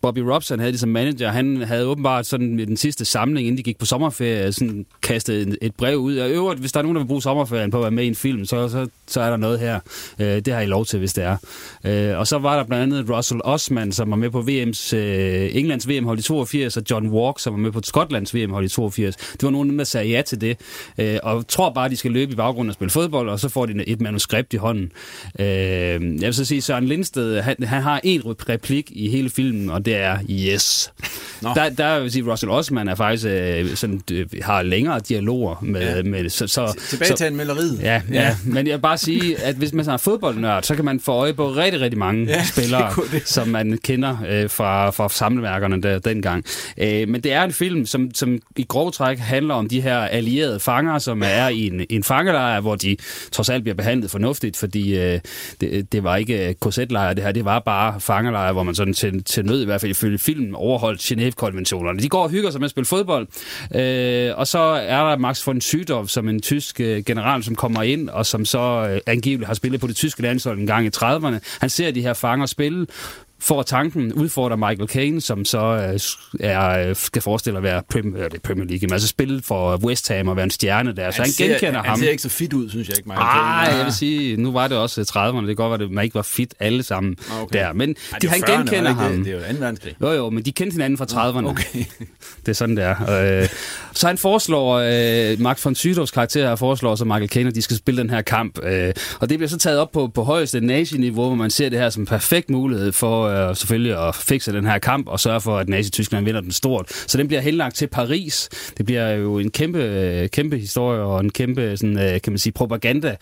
Bobby Robson havde det som manager. Han havde åbenbart sådan i den sidste samling, inden de gik på sommerferie, sådan kastet et brev ud. Og øvrigt, hvis der er nogen, der vil bruge sommerferien på at være med i en film, så, så, så er der noget her. Øh, det har I lov til, hvis det er. Øh, og så var der blandt andet Russell Osman, som var med på VM's, øh, Englands VM-hold i 82, og John Walk, som var med på Skotlands VM-hold i 82. Det var nogen, der sagde ja til det, øh, og tror bare, de skal løbe i baggrunden og spille fodbold, og så får de et manuskript i hånden. Øh, jeg vil så sige, Søren Lindsted, han, han har en replik i hele filmen, og det er yes. Nå. Der, der vil sige, Russell Osman er faktisk øh, sådan, øh, har længere dialoger med, Ja. med så, så, Tilbage så, til anmelderiet. Ja, ja, ja, men jeg vil bare sige, at hvis man er fodboldnørd, så kan man få øje på rigtig, rigtig mange Ja, det spillere, kunne det. som man kender øh, fra, fra samleværkerne der dengang. Øh, men det er en film, som, som i grov træk handler om de her allierede fanger, som er i en, en fangelejr, hvor de trods alt bliver behandlet fornuftigt, fordi øh, det, det var ikke korsetlejre, det her, det var bare fangelejre, hvor man sådan til, til nød, i hvert fald ifølge filmen, overholdt Genève-konventionerne. De går og hygger sig med at spille fodbold, øh, og så er der Max von Sydow, som en tysk øh, general, som kommer ind, og som så øh, angiveligt har spillet på det tyske landshold en gang i 30'erne. Han ser de her fanger spille, får tanken, udfordrer Michael Caine, som så øh, er, øh, skal forestille at være Premier, det er Premier League, men altså spille for West Ham og være en stjerne der. Så han, ser, genkender han ham. ser ikke så fit ud, synes jeg ikke, Michael Nej, Caine. jeg vil sige, nu var det også 30'erne. Det kan godt være, at man ikke var fit alle sammen Ah, okay. der. Men Ej, de, det han 40'erne, genkender det ham. det? Det er jo 2. verdenskrig. Jo, jo, men de kendte hinanden fra 30'erne. Okay. Det er sådan, det er. Øh, så han foreslår, øh, Max von Sydows karakter foreslår så Michael Caine, at de skal spille den her kamp. Øh, og det bliver så taget op på, på højeste nazi-niveau, hvor man ser det her som perfekt mulighed for øh, selvfølgelig at fikse den her kamp og sørge for, at Nazi-Tyskland vinder den stort. Så den bliver henlagt til Paris. Det bliver jo en kæmpe, kæmpe historie og en kæmpe sådan, øh, kan man sige, propaganda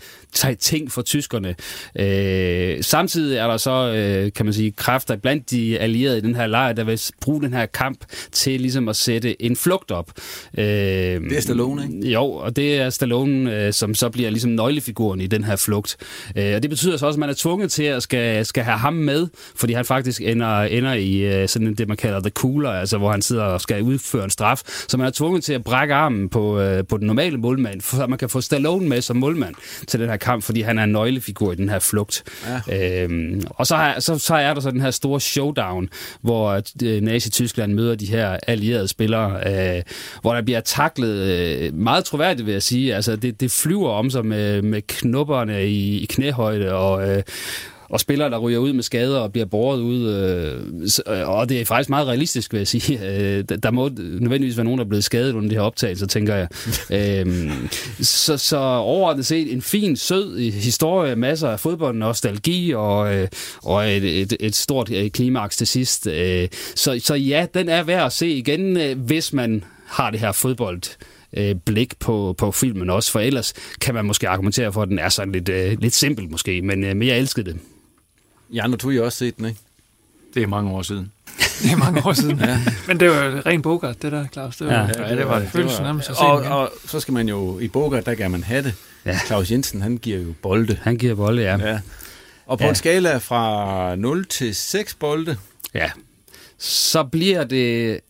ting for tyskerne. Øh, samtidig er der så, øh, kan man sige, kræfter blandt de allierede i den her lejr, der vil bruge den her kamp til ligesom at sætte en flugt op. Øh, det er Stallone, ikke? Jo, og det er Stallone, øh, som så bliver ligesom nøglefiguren i den her flugt. Øh, og det betyder så også, at man er tvunget til at skal, skal have ham med, fordi han faktisk ender, ender i øh, sådan det, man kalder the cooler, altså hvor han sidder og skal udføre en straf. Så man er tvunget til at brække armen på, øh, på den normale målmand, at man kan få Stallone med som målmand til den her kamp, fordi han er en nøglefigur i den her flugt. Ja. Øhm, og så, har, så, så er der så den her store showdown, hvor øh, Nazi-Tyskland møder de her allierede spillere, øh, hvor der bliver taklet øh, meget troværdigt, vil jeg sige. Altså, det, det flyver om sig med, med knupperne i, i knæhøjde, og, øh, og spillere, der ryger ud med skader og bliver båret ud. Øh, og det er faktisk meget realistisk, vil jeg sige. Øh, der må nødvendigvis være nogen, der er blevet skadet under det her optagelse, tænker jeg. øh, så, så overordnet set en fin, sød historie, masser af fodbold, nostalgi og, øh, og et, et, et stort øh, klimaks til sidst. Øh, så, så ja, den er værd at se igen, øh, hvis man har det her fodbold øh, blik på, på filmen også, for ellers kan man måske argumentere for, at den er sådan lidt, øh, lidt simpel måske, men, øh, men jeg elskede det. Ja, nu tog I også set den, ikke? Det er mange år siden. det er mange år siden. ja. Men det var ren Bogart, det der, Claus. Det var, ja, ja, det var det. Følelsen af og, og, og, så skal man jo, i Bogart, der kan man have det. Ja. Claus Jensen, han giver jo bolde. Han giver bolde, ja. ja. Og på ja. en skala fra 0 til 6 bolde. Ja. Så bliver det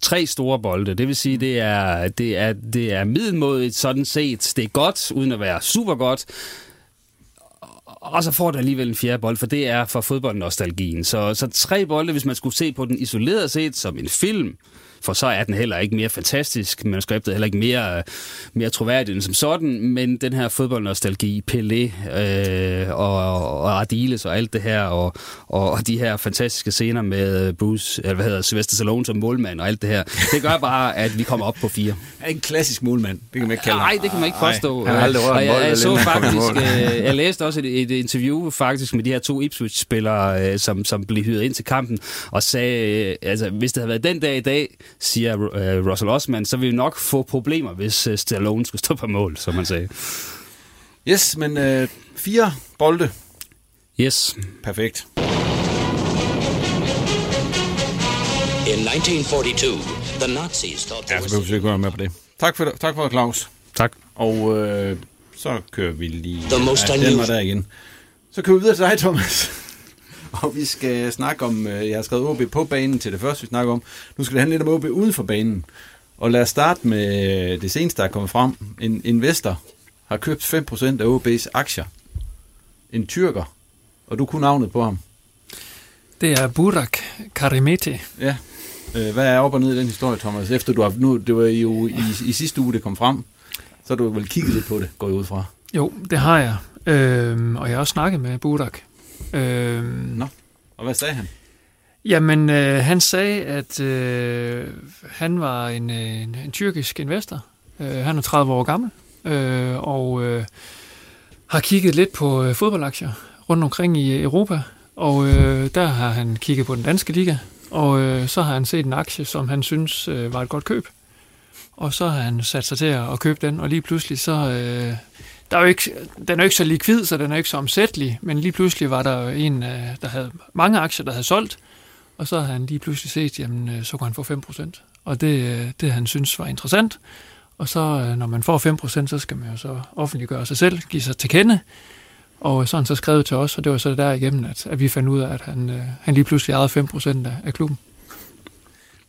tre store bolde. Det vil sige, det er, det er, det er middelmådigt sådan set. Det er godt, uden at være super godt og så får det alligevel en fjerde bold, for det er for fodboldnostalgien. Så, så tre bolde, hvis man skulle se på den isoleret set som en film, for så er den heller ikke mere fantastisk. Manuskriptet er heller ikke mere, mere troværdigt end som sådan, men den her fodboldnostalgi, Pelé øh, og, og Ardiles og alt det her, og, og, og de her fantastiske scener med Bruce, eller hvad hedder Sylvester Stallone som målmand og alt det her, det gør bare, at vi kommer op på fire. En klassisk målmand, det kan man ikke kalde Nej, det kan man ikke påstå. Ej, han og jeg, jeg, så faktisk, øh, jeg læste også et, et interview faktisk med de her to Ipswich-spillere, øh, som, som blev hyret ind til kampen, og sagde, øh, altså hvis det havde været den dag i dag, siger uh, Russell Osman, så vil vi nok få problemer, hvis uh, Stallone skulle stå på mål, som man sagde. Yes, men uh, fire bolde. Yes. Perfekt. In 1942, the Nazis thought ja, så behøver vi ikke med på det. Tak for, tak for Claus. Tak. Og øh, så kører vi lige... The most var der igen. Så kører vi videre til dig, Thomas. og vi skal snakke om, øh, jeg har skrevet OB på banen til det første, vi snakker om. Nu skal det handle lidt om OB uden for banen. Og lad os starte med det seneste, der er kommet frem. En investor har købt 5% af OB's aktier. En tyrker. Og du kunne navnet på ham. Det er Burak Karimeti. Ja. Øh, hvad er op og ned i den historie, Thomas? Efter du har, nu, det var jo i, i sidste uge, det kom frem, så har du vel kigget lidt på det, går jeg ud fra. Jo, det har jeg. Øh, og jeg har også snakket med Burak. Øh, Nå, og hvad sagde han? Jamen, øh, han sagde, at øh, han var en, en, en tyrkisk investor. Øh, han er 30 år gammel, øh, og øh, har kigget lidt på øh, fodboldaktier rundt omkring i Europa. Og øh, der har han kigget på den danske liga, og øh, så har han set en aktie, som han synes øh, var et godt køb. Og så har han sat sig til at købe den, og lige pludselig så... Øh, der er jo ikke, den er jo ikke så likvid, så den er ikke så omsættelig, men lige pludselig var der en, øh, der havde mange aktier, der havde solgt, og så havde han lige pludselig set, jamen øh, så kunne han få 5%. Og det, øh, det han synes var interessant. Og så når man får 5%, så skal man jo så offentliggøre sig selv, give sig til kende. Og så han så skrevet til os, og det var så der igennem, at, at vi fandt ud af, at han, han lige pludselig ejede 5% af, af klubben.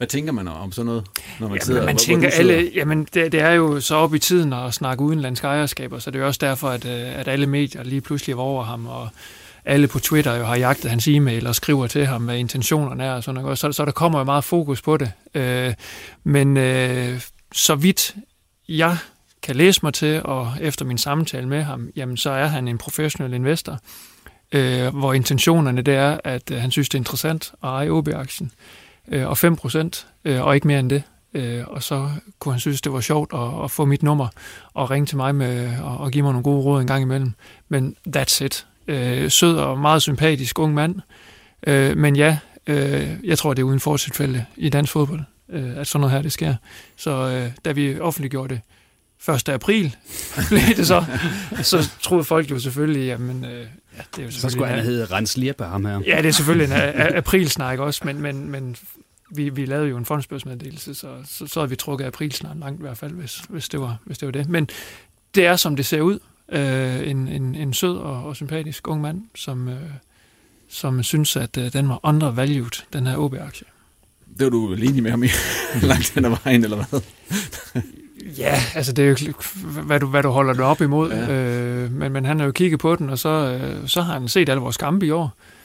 Hvad tænker man om sådan noget, når man jamen, sidder? Man tænker hvor alle, jamen det, det er jo så op i tiden at snakke udenlandske ejerskaber, så det er jo også derfor, at, øh, at alle medier lige pludselig var over ham, og alle på Twitter jo har jagtet hans e-mail og skriver til ham, hvad intentionerne er og sådan noget. Så, så der kommer jo meget fokus på det. Øh, men øh, så vidt jeg kan læse mig til, og efter min samtale med ham, jamen så er han en professionel investor, øh, hvor intentionerne det er, at øh, han synes, det er interessant at eje OB-aktien øh, og 5 procent, øh, og ikke mere end det. Øh, og så kunne han synes, det var sjovt at, at få mit nummer og ringe til mig med, og, og give mig nogle gode råd en gang imellem. Men that's it. Øh, sød og meget sympatisk ung mand, Øh, men ja, øh, jeg tror, det er uden fortilfælde i dansk fodbold, øh, at sådan noget her det sker. Så øh, da vi offentliggjorde det 1. april, blev det så, så troede folk jo selvfølgelig, jamen, øh, ja, det er jo Så skulle han hedde Rens Lierpe, ham her. Ja, det er selvfølgelig en a- a- aprilsnak også, men, men, men vi, vi lavede jo en fondsbørsmeddelelse, så, så, så havde vi trukket aprilsnak langt i hvert fald, hvis, hvis, det var, hvis det var det. Men det er, som det ser ud. Øh, en, en, en sød og, og sympatisk ung mand, som, øh, som synes, at øh, den var undervalued, den her OB-aktie. Det var du vel enig med ham i langt hen ad vejen, eller hvad? Ja, altså det er jo, hvad du, hvad du holder det op imod. Ja. Øh, men, men han har jo kigget på den, og så, øh, så har han set alle vores kampe i år. Øh,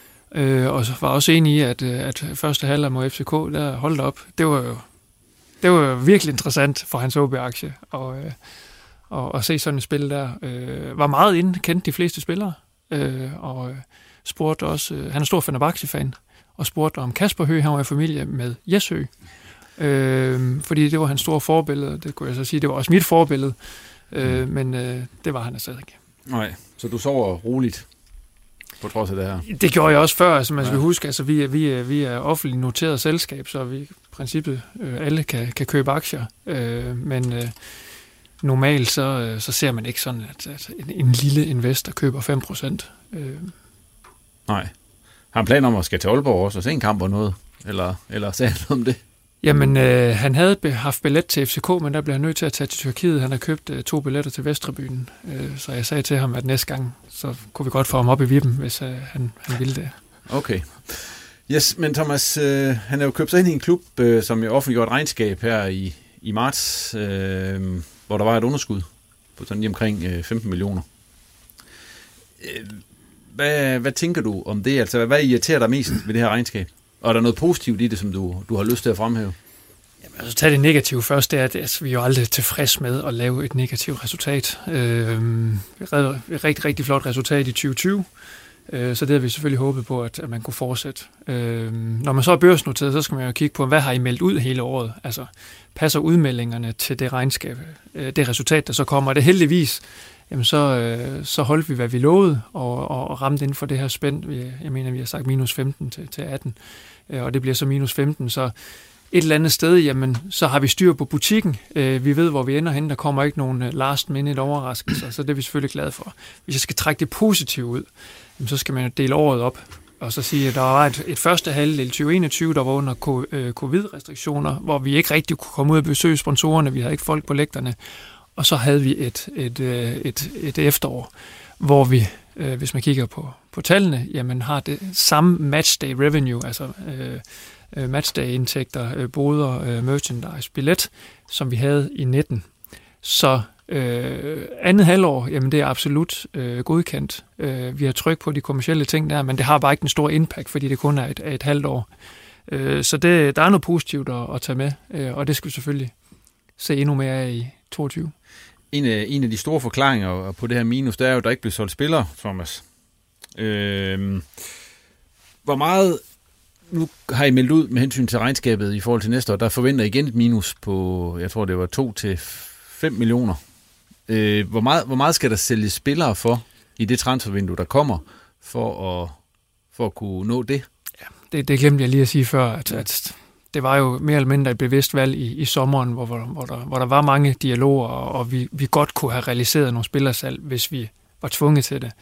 og så var også enig i, at, øh, at første halvleg mod FCK, der holdt op. Det var jo det var jo virkelig interessant for hans OB-aktie. Og, øh, og, og se sådan et spil der. Øh, var meget inde, kendte de fleste spillere. Øh, og øh, spurgte også, øh, han er stor Fenerbahce-fan, og spurgte om Kasper Høgh, han var i familie med Jes Høgh. Øh, fordi det var hans store forbillede. Det kunne jeg så sige, det var også mit forbillede. Øh, men øh, det var han altså ikke. Nej, så du sover roligt på trods af det her? Det gjorde jeg også før, altså man skal Ja. huske, altså vi er, vi er, vi er offentligt noteret selskab, så vi i princippet øh, alle kan, kan købe aktier, øh, men øh, normalt så, øh, så ser man ikke sådan, at, at en, en lille investor køber 5%. Øh, Nej. Har han planer om at skal til Aalborg også og se en kamp og noget? Eller, eller sagde han noget om det? Jamen, øh, han havde be- haft billet til FCK, men der blev han nødt til at tage til Tyrkiet. Han har købt øh, to billetter til Vesttribunen, øh, så jeg sagde til ham, at næste gang, så kunne vi godt få ham op i vippen, hvis øh, han, han ville det. Okay. Yes, men Thomas, øh, han er jo købt sig ind i en klub, øh, som jo offentliggjort et regnskab her i, i marts, øh, hvor der var et underskud på sådan lige omkring øh, 15 millioner. Øh, hvad, hvad tænker du om det? Altså, hvad irriterer dig mest ved det her regnskab? Og er der noget positivt i det, som du, du har lyst til at fremhæve? Altså, tag det negative først, det er, at altså, vi er jo aldrig tilfreds med at lave et negativt resultat. Øh, et rigtig, rigtig flot resultat i 2020, øh, så det har vi selvfølgelig håbet på, at, at man kunne fortsætte. Øh, når man så er børsnoteret, så skal man jo kigge på, hvad har I meldt ud hele året? Altså, passer udmeldingerne til det regnskab, øh, det resultat, der så kommer? Og det heldigvis, jamen så, øh, så holdt vi, hvad vi lovede, og, og, og ramte inden for det her spænd. Jeg mener, vi har sagt minus 15 til, til 18, øh, og det bliver så minus 15, så et eller andet sted, jamen, så har vi styr på butikken. Øh, vi ved, hvor vi ender hen. Der kommer ikke nogen øh, last minute overraskelser, så det er vi selvfølgelig glade for. Hvis jeg skal trække det positive ud, jamen, så skal man jo dele året op og så sige, at der var et, et første halvdel 2021, der var under øh, covid-restriktioner, hvor vi ikke rigtig kunne komme ud og besøge sponsorerne, vi havde ikke folk på lægterne, og så havde vi et, et, øh, et, et efterår, hvor vi, hvis man kigger på, på tallene, jamen har det samme matchday revenue, altså øh, øh, matchday-indtægter, øh, boder, øh, merchandise, billet, som vi havde i 19. Så øh, andet halvår, jamen det er absolut øh, godkendt. Øh, vi har tryk på de kommercielle ting der, men det har bare ikke den store impact, fordi det kun er et, er et halvt år. Øh, så det, der er noget positivt at, at tage med, øh, og det skal vi selvfølgelig se endnu mere af i 22. En af, en af de store forklaringer på det her minus, det er jo, at der ikke blev solgt spillere, Thomas. Øh, hvor meget, nu har I meldt ud med hensyn til regnskabet i forhold til næste år, der forventer I igen et minus på, jeg tror det var 2 til 5 millioner. Øh, hvor, meget, hvor meget skal der sælges spillere for i det transfervindue, der kommer, for at, for at kunne nå det? Ja, det, det glemte jeg lige at sige før, at, at det var jo mere eller mindre et bevidst valg i, i sommeren, hvor, hvor, hvor, der, hvor der var mange dialoger, og, og vi, vi godt kunne have realiseret nogle spillersalg, hvis vi var tvunget til det.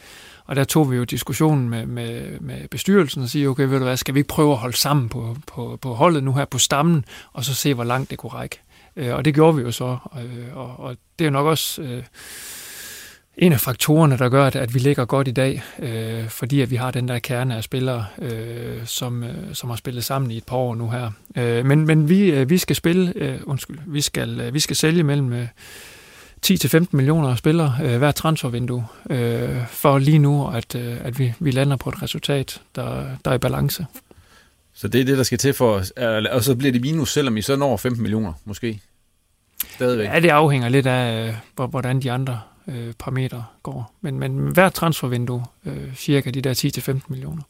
Og der tog vi jo diskussionen med, med, med bestyrelsen og sige, okay, ved du hvad, skal vi ikke prøve at holde sammen på, på, på holdet nu her på stammen, og så se, hvor langt det kunne række. Øh, og det gjorde vi jo så, øh, og, og det er jo nok også... Øh, en af faktorerne, der gør, at, at vi ligger godt i dag, øh, fordi at vi har den der kerne af spillere, øh, som, øh, som har spillet sammen i et par år nu her. Øh, men men vi, øh, vi skal spille, øh, undskyld, vi skal, øh, vi skal sælge mellem øh, 10-15 millioner spillere øh, hver transfervindue, øh, for lige nu, at, øh, at vi, vi lander på et resultat, der, der er i balance. Så det er det, der skal til for os. Og så bliver det minus, selvom I så når 15 millioner, måske. Stadigvæk. Ja, det afhænger lidt af, øh, hvor- hvordan de andre øh, parametre går. Men, men hver transfervindue, øh, cirka de der 10-15 millioner.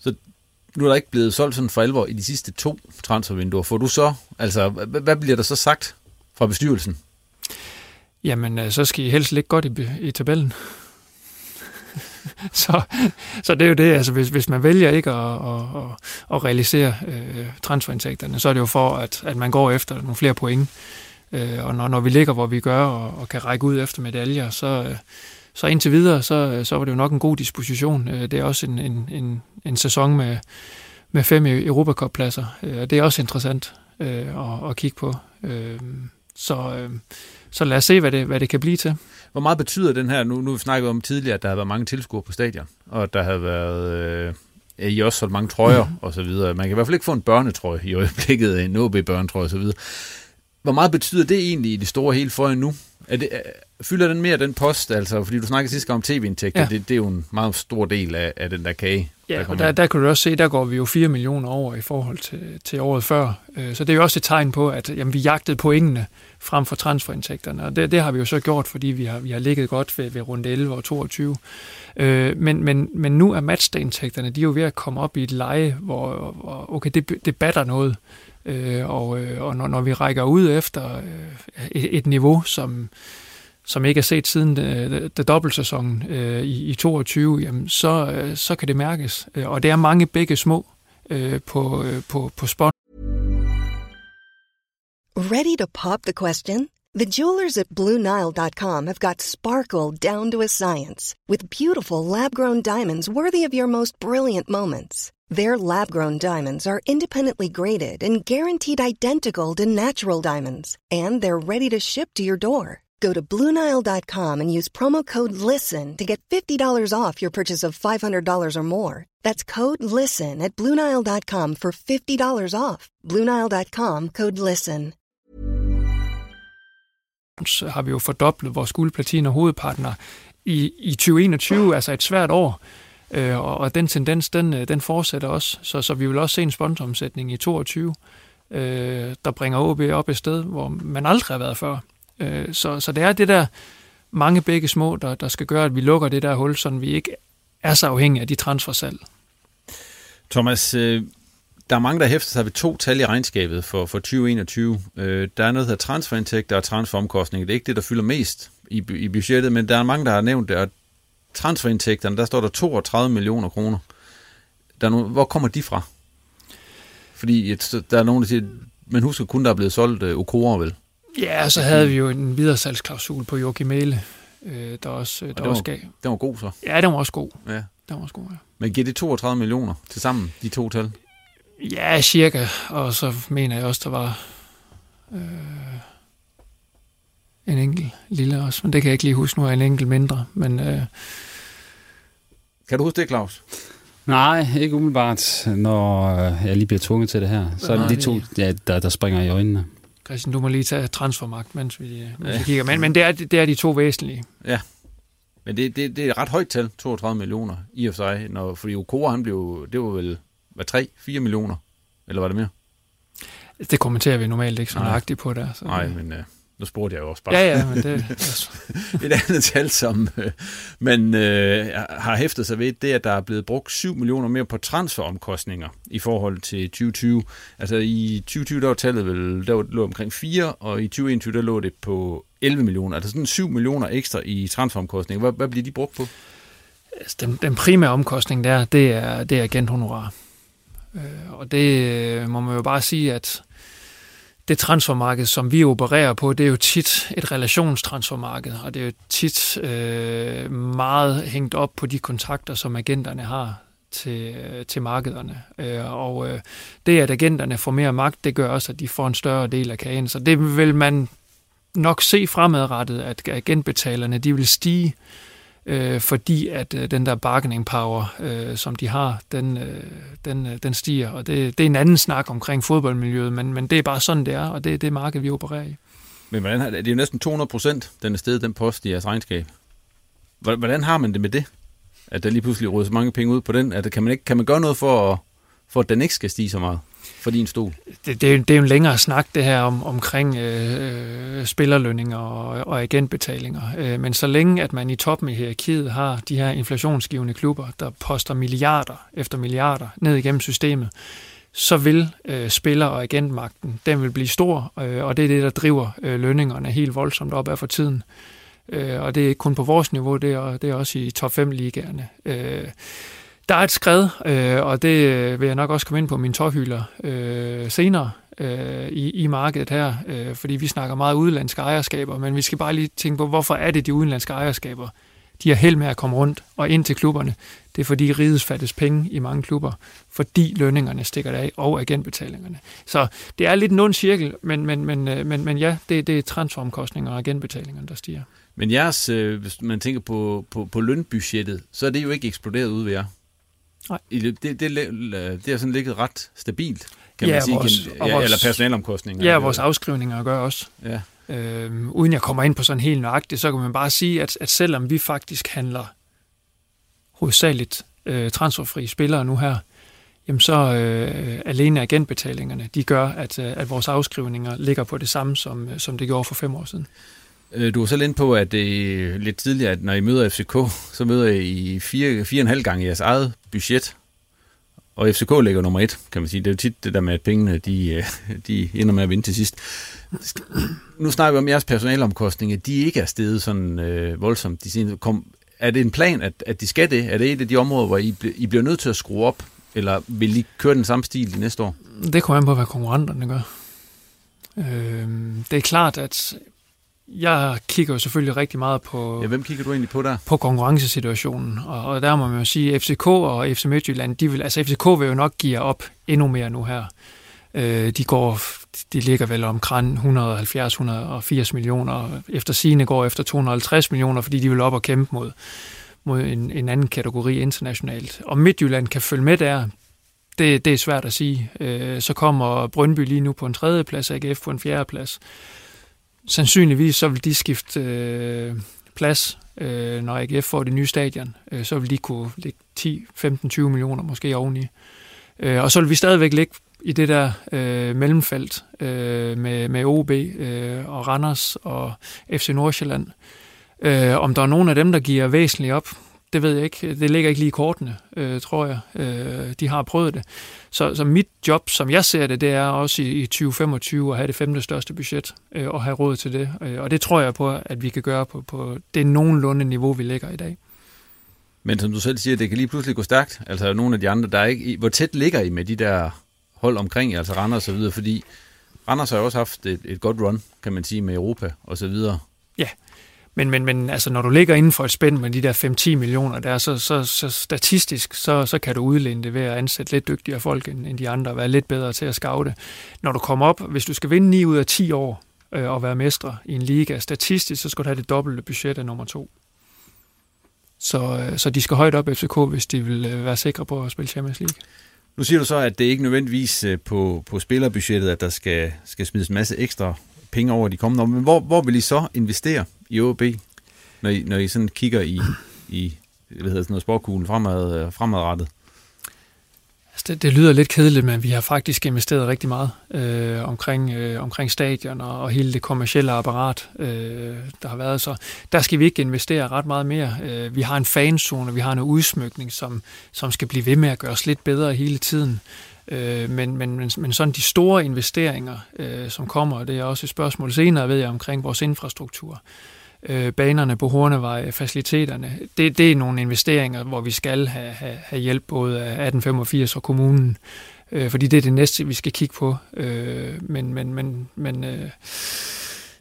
Så nu er der ikke blevet solgt sådan for alvor i de sidste to transfervinduer. Får du så, altså, hvad bliver der så sagt fra bestyrelsen? Jamen, øh, så skal I helst ligge godt i, i tabellen. så, så det er jo det, altså hvis, hvis man vælger ikke at, at, at, at realisere øh, transferindtægterne, så er det jo for, at, at man går efter nogle flere point. Øh, og når, når vi ligger, hvor vi gør, og, og kan række ud efter medaljer, så, øh, så indtil videre, så, øh, så var det jo nok en god disposition. Øh, det er også en, en, en, en sæson med, med fem Europacup-pladser. Øh, det er også interessant øh, at, at kigge på. Øh, så, øh, så lad os se, hvad det, hvad det kan blive til. Hvor meget betyder den her, nu, nu vi om tidligere, at der har været mange tilskuere på stadion, og der har været, øh, I også solgt mange trøjer mm. og så videre. Man kan i hvert fald ikke få en børnetrøje i øjeblikket, en OB-børnetrøje og så videre. Hvor meget betyder det egentlig i det store hele for jer nu? Er det, fylder den mere den post, altså, fordi du snakkede sidst om tv-indtægter, ja. det, det er jo en meget stor del af, af den der kage. Ja, der og der, der kan du også se, der går vi jo 4 millioner over i forhold til, til året før. Øh, så det er jo også et tegn på, at jamen, vi jagtede pointene frem for transferindtægterne, og det, det har vi jo så gjort, fordi vi har, vi har ligget godt ved, ved runde 11 og 22. Øh, men, men, men nu er matchday-indtægterne, de er jo ved at komme op i et leje, hvor, hvor okay, det, det batter noget. Øh, og øh, og når, når vi rækker ud efter øh, et, et niveau, som, som ikke er set siden øh, dobbeltsæsonen øh, i, i 22, jamen, så, øh, så kan det mærkes. Øh, og det er mange begge små øh, på, øh, på, på spot. Ready to pop the question? The jewelers at BlueNile.com have got sparkle down to a science with beautiful lab-grown diamonds worthy of your most brilliant moments. Their lab grown diamonds are independently graded and guaranteed identical to natural diamonds, and they're ready to ship to your door. Go to Bluenile.com and use promo code LISTEN to get $50 off your purchase of $500 or more. That's code LISTEN at Bluenile.com for $50 off. Bluenile.com code LISTEN. har vi jo fordoblet vores guldplatin og hovedpartner i, i 2021, altså et svært år. Øh, og, og den tendens, den, øh, den fortsætter også. Så, så vi vil også se en sponsoromsætning i 22, øh, der bringer OB op et sted, hvor man aldrig har været før. Øh, så, så det er det der mange begge små, der, der skal gøre, at vi lukker det der hul, så vi ikke er så afhængige af de transfersalg. Thomas, øh, der er mange, der hæfter sig ved to tal i regnskabet for, for 2021. Øh, der er noget, der hedder transferindtægter og transferomkostninger. Det er ikke det, der fylder mest i, i budgettet, men der er mange, der har nævnt det, og transferindtægterne, der står der 32 millioner kroner. Der er nogle, hvor kommer de fra? Fordi et, der er nogen, der siger, man husker kun, der er blevet solgt uh, Okora, vel? Ja, så havde vi jo en videresalgsklausul på Joachim Mæle, øh, der også, der den også gav. Den var god så? Ja, den var også god. Ja. Den var også god, ja. Men giver det 32 millioner til sammen, de to tal? Ja, cirka. Og så mener jeg også, der var øh, en enkelt lille også, men det kan jeg ikke lige huske nu, er en enkelt mindre. Men, øh, kan du huske det, Claus? Nej, ikke umiddelbart, når øh, jeg lige bliver tvunget til det her. Så er det de to, ja, der, der springer i øjnene. Christian, du må lige tage transfermagt, mens vi, mens vi kigger. Men, men det, er, det er de to væsentlige. Ja, men det, det, det er et ret højt tal, 32 millioner i og for sig. Når, fordi Okora, han blev, det var vel, hvad, 3, 4 millioner? Eller var det mere? Det kommenterer vi normalt ikke så nøjagtigt på der. Så Nej, men... Uh, nu spurgte jeg jo også bare. Ja, ja, men det... et andet tal, som øh, man øh, har hæftet sig ved, det er, at der er blevet brugt 7 millioner mere på transferomkostninger i forhold til 2020. Altså i 2020, der var tallet vel, der lå omkring 4, og i 2021, der lå det på 11 millioner. Altså sådan 7 millioner ekstra i transferomkostninger. Hvad, hvad bliver de brugt på? Altså, den, den primære omkostning der, det er, det er agenthonorar. Øh, og det øh, må man jo bare sige, at det transfermarked, som vi opererer på, det er jo tit et relationstransfermarked, og det er jo tit øh, meget hængt op på de kontakter, som agenterne har til, øh, til markederne. Øh, og øh, det, at agenterne får mere magt, det gør også, at de får en større del af kagen. Så det vil man nok se fremadrettet, at agentbetalerne de vil stige øh, fordi at øh, den der bargaining power, øh, som de har, den, øh, den, øh, den stiger. Og det, det er en anden snak omkring fodboldmiljøet, men, men det er bare sådan, det er, og det er det marked, vi opererer i. Men hvordan, har, det er jo næsten 200 procent, den er sted, den post i jeres regnskab. Hvordan har man det med det? At der lige pludselig råder så mange penge ud på den? At kan, man ikke, kan man gøre noget for, at, for, at den ikke skal stige så meget? For din stol? Det, det, er, det er jo en længere snak, det her om, omkring øh, øh, spillerlønninger og, og agentbetalinger. Øh, men så længe, at man i toppen i hierarkiet har de her inflationsgivende klubber, der poster milliarder efter milliarder ned igennem systemet, så vil øh, spiller- og agentmagten, den vil blive stor, øh, og det er det, der driver øh, lønningerne helt voldsomt op af for tiden. øh, og det er ikke kun på vores niveau, det er, det er også i top 5 ligaerne. Øh, der er et skred, øh, og det øh, vil jeg nok også komme ind på min tårhylder øh, senere øh, i, i markedet her, øh, fordi vi snakker meget udenlandske ejerskaber, men vi skal bare lige tænke på, hvorfor er det de udenlandske ejerskaber, de har held med at komme rundt og ind til klubberne. Det er fordi rides fattes penge i mange klubber, fordi lønningerne stikker af, og agentbetalingerne. Så det er lidt en ond cirkel, men, men, men, øh, men, men ja, det, det er transferomkostninger og agentbetalingerne, der stiger. Men jeres, øh, hvis man tænker på, på, på lønbudgettet, så er det jo ikke eksploderet ud ved jer. Nej. Det, det, det, har sådan ligget ret stabilt, kan ja, man sige, vores, ja, vores, eller personalomkostninger. Ja, vores afskrivninger gør også. Ja. Øhm, uden jeg kommer ind på sådan helt nøjagtigt, så kan man bare sige, at, at selvom vi faktisk handler hovedsageligt øh, transferfri spillere nu her, jamen så øh, alene agentbetalingerne, de gør, at, øh, at vores afskrivninger ligger på det samme, som, som det gjorde for fem år siden. Øh, du var selv inde på, at det lidt tidligere, at når I møder FCK, så møder I fire, fire og en halv gange jeres eget budget. Og FCK ligger nummer et, kan man sige. Det er jo tit det der med, at pengene de, øh, de ender med at vinde til sidst. Nu snakker vi om jeres personalomkostninger. De ikke er steget sådan øh, voldsomt. De siger, kom, er det en plan, at, at de skal det? Er det et af de områder, hvor I, I bliver nødt til at skrue op? Eller vil I køre den samme stil de næste år? Det kommer an på, hvad konkurrenterne gør. Øh, det er klart, at jeg kigger jo selvfølgelig rigtig meget på... Ja, hvem kigger du egentlig på der? På konkurrencesituationen. Og, og der må man jo sige, at FCK og FC Midtjylland, de vil, altså FCK vil jo nok give op endnu mere nu her. Øh, de går, de ligger vel omkring 170-180 millioner. Efter sine går efter 250 millioner, fordi de vil op og kæmpe mod, mod en, en anden kategori internationalt. Og Midtjylland kan følge med der, det, det er svært at sige. Øh, så kommer Brøndby lige nu på en tredje plads, AGF på en fjerde plads sandsynligvis så vil de skifte øh, plads, øh, når AGF får det nye stadion. Øh, så vil de kunne lægge 10, 15, 20 millioner måske oveni. Øh, og så vil vi stadigvæk ligge i det der øh, mellemfelt øh, med, med OB øh, og Randers og FC Nordsjælland. Øh, om der er nogen af dem, der giver væsentligt op, det ved jeg ikke. Det ligger ikke lige i kortene, øh, tror jeg. Øh, de har prøvet det. Så, så mit job, som jeg ser det, det er også i, i 2025 at have det femte største budget øh, og have råd til det. Øh, og det tror jeg på, at vi kan gøre på, på det nogenlunde niveau, vi ligger i dag. Men som du selv siger, det kan lige pludselig gå stærkt. Altså nogle af de andre, der er ikke... Hvor tæt ligger I med de der hold omkring, altså Randers og så videre? Fordi Randers har jo også haft et, et godt run, kan man sige, med Europa og så videre. Ja, men, men, men altså, når du ligger inden for et spænd med de der 5-10 millioner der, så, så, så statistisk, så, så kan du udlænde det ved at ansætte lidt dygtigere folk end, end de andre, og være lidt bedre til at scoute. Når du kommer op, hvis du skal vinde 9 ud af 10 år øh, og være mestre i en liga, statistisk, så skal du have det dobbelte budget af nummer to. Så, øh, så de skal højt op FCK, hvis de vil øh, være sikre på at spille Champions League. Nu siger du så, at det ikke nødvendigvis øh, på, på spillerbudgettet, at der skal, skal smides en masse ekstra penge over de kommende år. Men hvor, hvor vil I så investere i OB, når I, når I sådan kigger i, i hvad hedder sådan noget, sportkuglen fremad, øh, fremadrettet? Altså det, det lyder lidt kedeligt, men vi har faktisk investeret rigtig meget øh, omkring, øh, omkring stadion og, og hele det kommercielle apparat, øh, der har været. Så der skal vi ikke investere ret meget mere. Øh, vi har en fanzone, vi har en udsmykning, som, som skal blive ved med at gøre os lidt bedre hele tiden. Øh, men, men, men, men sådan de store investeringer, øh, som kommer, det er også et spørgsmål senere, ved jeg, omkring vores infrastruktur. Øh, banerne på Hornevej, faciliteterne, det, det er nogle investeringer, hvor vi skal have, have, have hjælp både af 1885 og kommunen, øh, fordi det er det næste, vi skal kigge på. Øh, men men, men, men øh,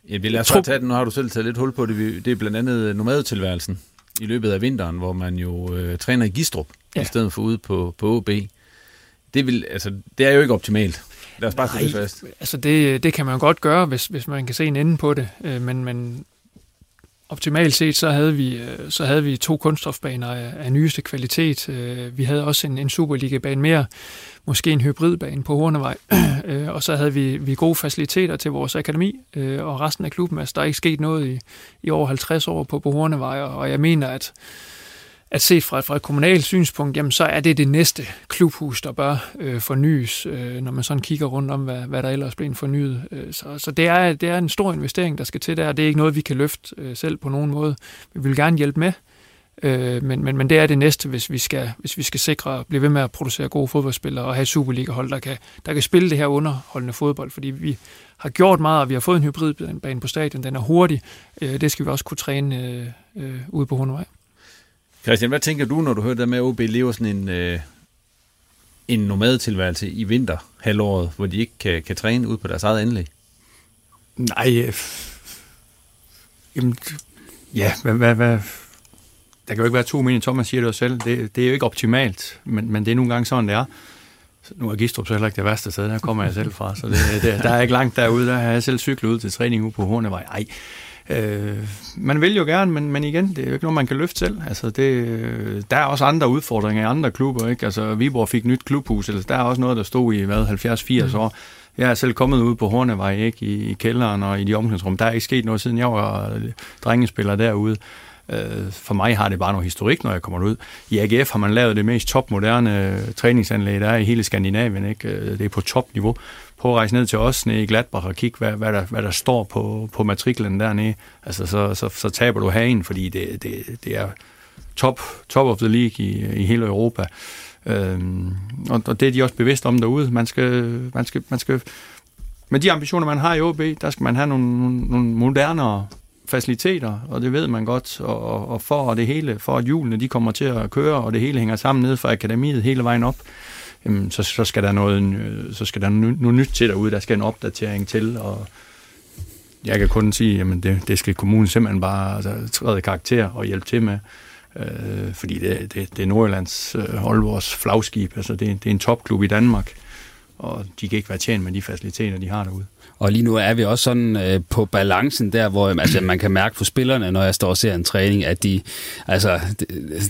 Ja, vi lader os tage den. Nu har du selv taget lidt hul på det. Det er blandt andet nomadetilværelsen i løbet af vinteren, hvor man jo øh, træner i Gistrup, ja. i stedet for ude på, på OB det, vil, altså, det er jo ikke optimalt. Lad os bare slå det fast. Altså det, det kan man godt gøre, hvis, hvis man kan se en ende på det, øh, men, men optimalt set, så havde vi, øh, så havde vi to kunststofbaner af, af nyeste kvalitet. Øh, vi havde også en, en Superliga-bane mere, måske en hybridbane på Hornevej, øh, og så havde vi, vi gode faciliteter til vores akademi og resten af klubben. Altså, der er ikke sket noget i, i over 50 år på, på Hornevej, og jeg mener, at at set fra, fra et kommunalt synspunkt, jamen så er det det næste klubhus, der bør øh, fornyes, øh, når man sådan kigger rundt om, hvad, hvad der ellers bliver fornyet. Øh, så så det, er, det er en stor investering, der skal til der. Det er ikke noget, vi kan løfte øh, selv på nogen måde. Vi vil gerne hjælpe med, Øh, men, men, men det er det næste, hvis vi skal, hvis vi skal sikre at blive ved med at producere gode fodboldspillere og have Superliga-hold, der kan, der kan spille det her underholdende fodbold, fordi vi har gjort meget, og vi har fået en hybridbane på stadion, den er hurtig. Øh, det skal vi også kunne træne øh, øh, ude på Hundevej. Christian, hvad tænker du, når du hører det med, at OB lever sådan en, øh, en nomadetilværelse i vinterhalvåret, hvor de ikke kan, kan træne ud på deres eget anlæg? Nej, øh, jamen, ja, hvad, hvad, hvad, der kan jo ikke være to meninger, Thomas siger det jo selv, det, det er jo ikke optimalt, men, men det er nogle gange sådan, det er. Nu er Gistrup så heller ikke det værste sted, der kommer jeg selv fra, så det, det, der er ikke langt derude, der har jeg selv cyklet ud til træning ude på Hornevej. Ej, Øh, man vil jo gerne, men, men igen, det er jo ikke noget, man kan løfte selv. Altså, det, der er også andre udfordringer i andre klubber. Ikke? Altså, Viborg fik nyt klubhus, altså, der er også noget, der stod i hvad, 70-80 mm. år. Jeg er selv kommet ud på Hornevej ikke? I, i kælderen og i de omklædningsrum. Der er ikke sket noget, siden jeg var drengespiller derude. Øh, for mig har det bare noget historik, når jeg kommer ud. I AGF har man lavet det mest topmoderne træningsanlæg, der er i hele Skandinavien. Ikke? Øh, det er på topniveau prøve at rejse ned til os nede i Gladbach og kigge, hvad, hvad, der, hvad der står på, på matriklen dernede, altså så, så, så taber du hagen, fordi det, det, det er top, top of the league i, i hele Europa. Øhm, og, og det er de også bevidst om derude. Man skal, man skal, man skal, med de ambitioner, man har i OB, der skal man have nogle, nogle, nogle modernere faciliteter, og det ved man godt, og, og for det hele, for at hjulene de kommer til at køre, og det hele hænger sammen ned fra akademiet hele vejen op, jamen, så, så skal der noget, øh, så skal der noget nyt til derude, der skal en opdatering til, og jeg kan kun sige, jamen det, det skal kommunen simpelthen bare altså, træde karakter og hjælpe til med, øh, fordi det, det, det er Nordjyllands øh, Aalborgs flagskib, altså det, det er en topklub i Danmark, og de kan ikke være tjent med de faciliteter, de har derude. Og lige nu er vi også sådan øh, på balancen der, hvor øhm, altså, man kan mærke på spillerne, når jeg står og ser en træning, at de, altså,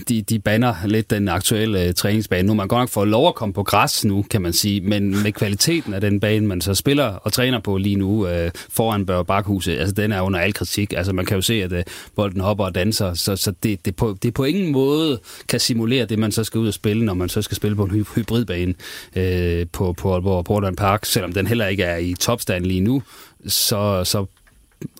de, de banner lidt den aktuelle øh, træningsbane. Nu man godt nok får lov at komme på græs nu, kan man sige, men med kvaliteten af den bane, man så spiller og træner på lige nu øh, foran Børge Bakhuset, altså den er under al kritik. Altså man kan jo se, at øh, bolden hopper og danser, så, så det, det, på, det på ingen måde kan simulere det, man så skal ud og spille, når man så skal spille på en hybridbane øh, på, på Aalborg Portland Park, selvom den heller ikke er i topstand lige nu, så, så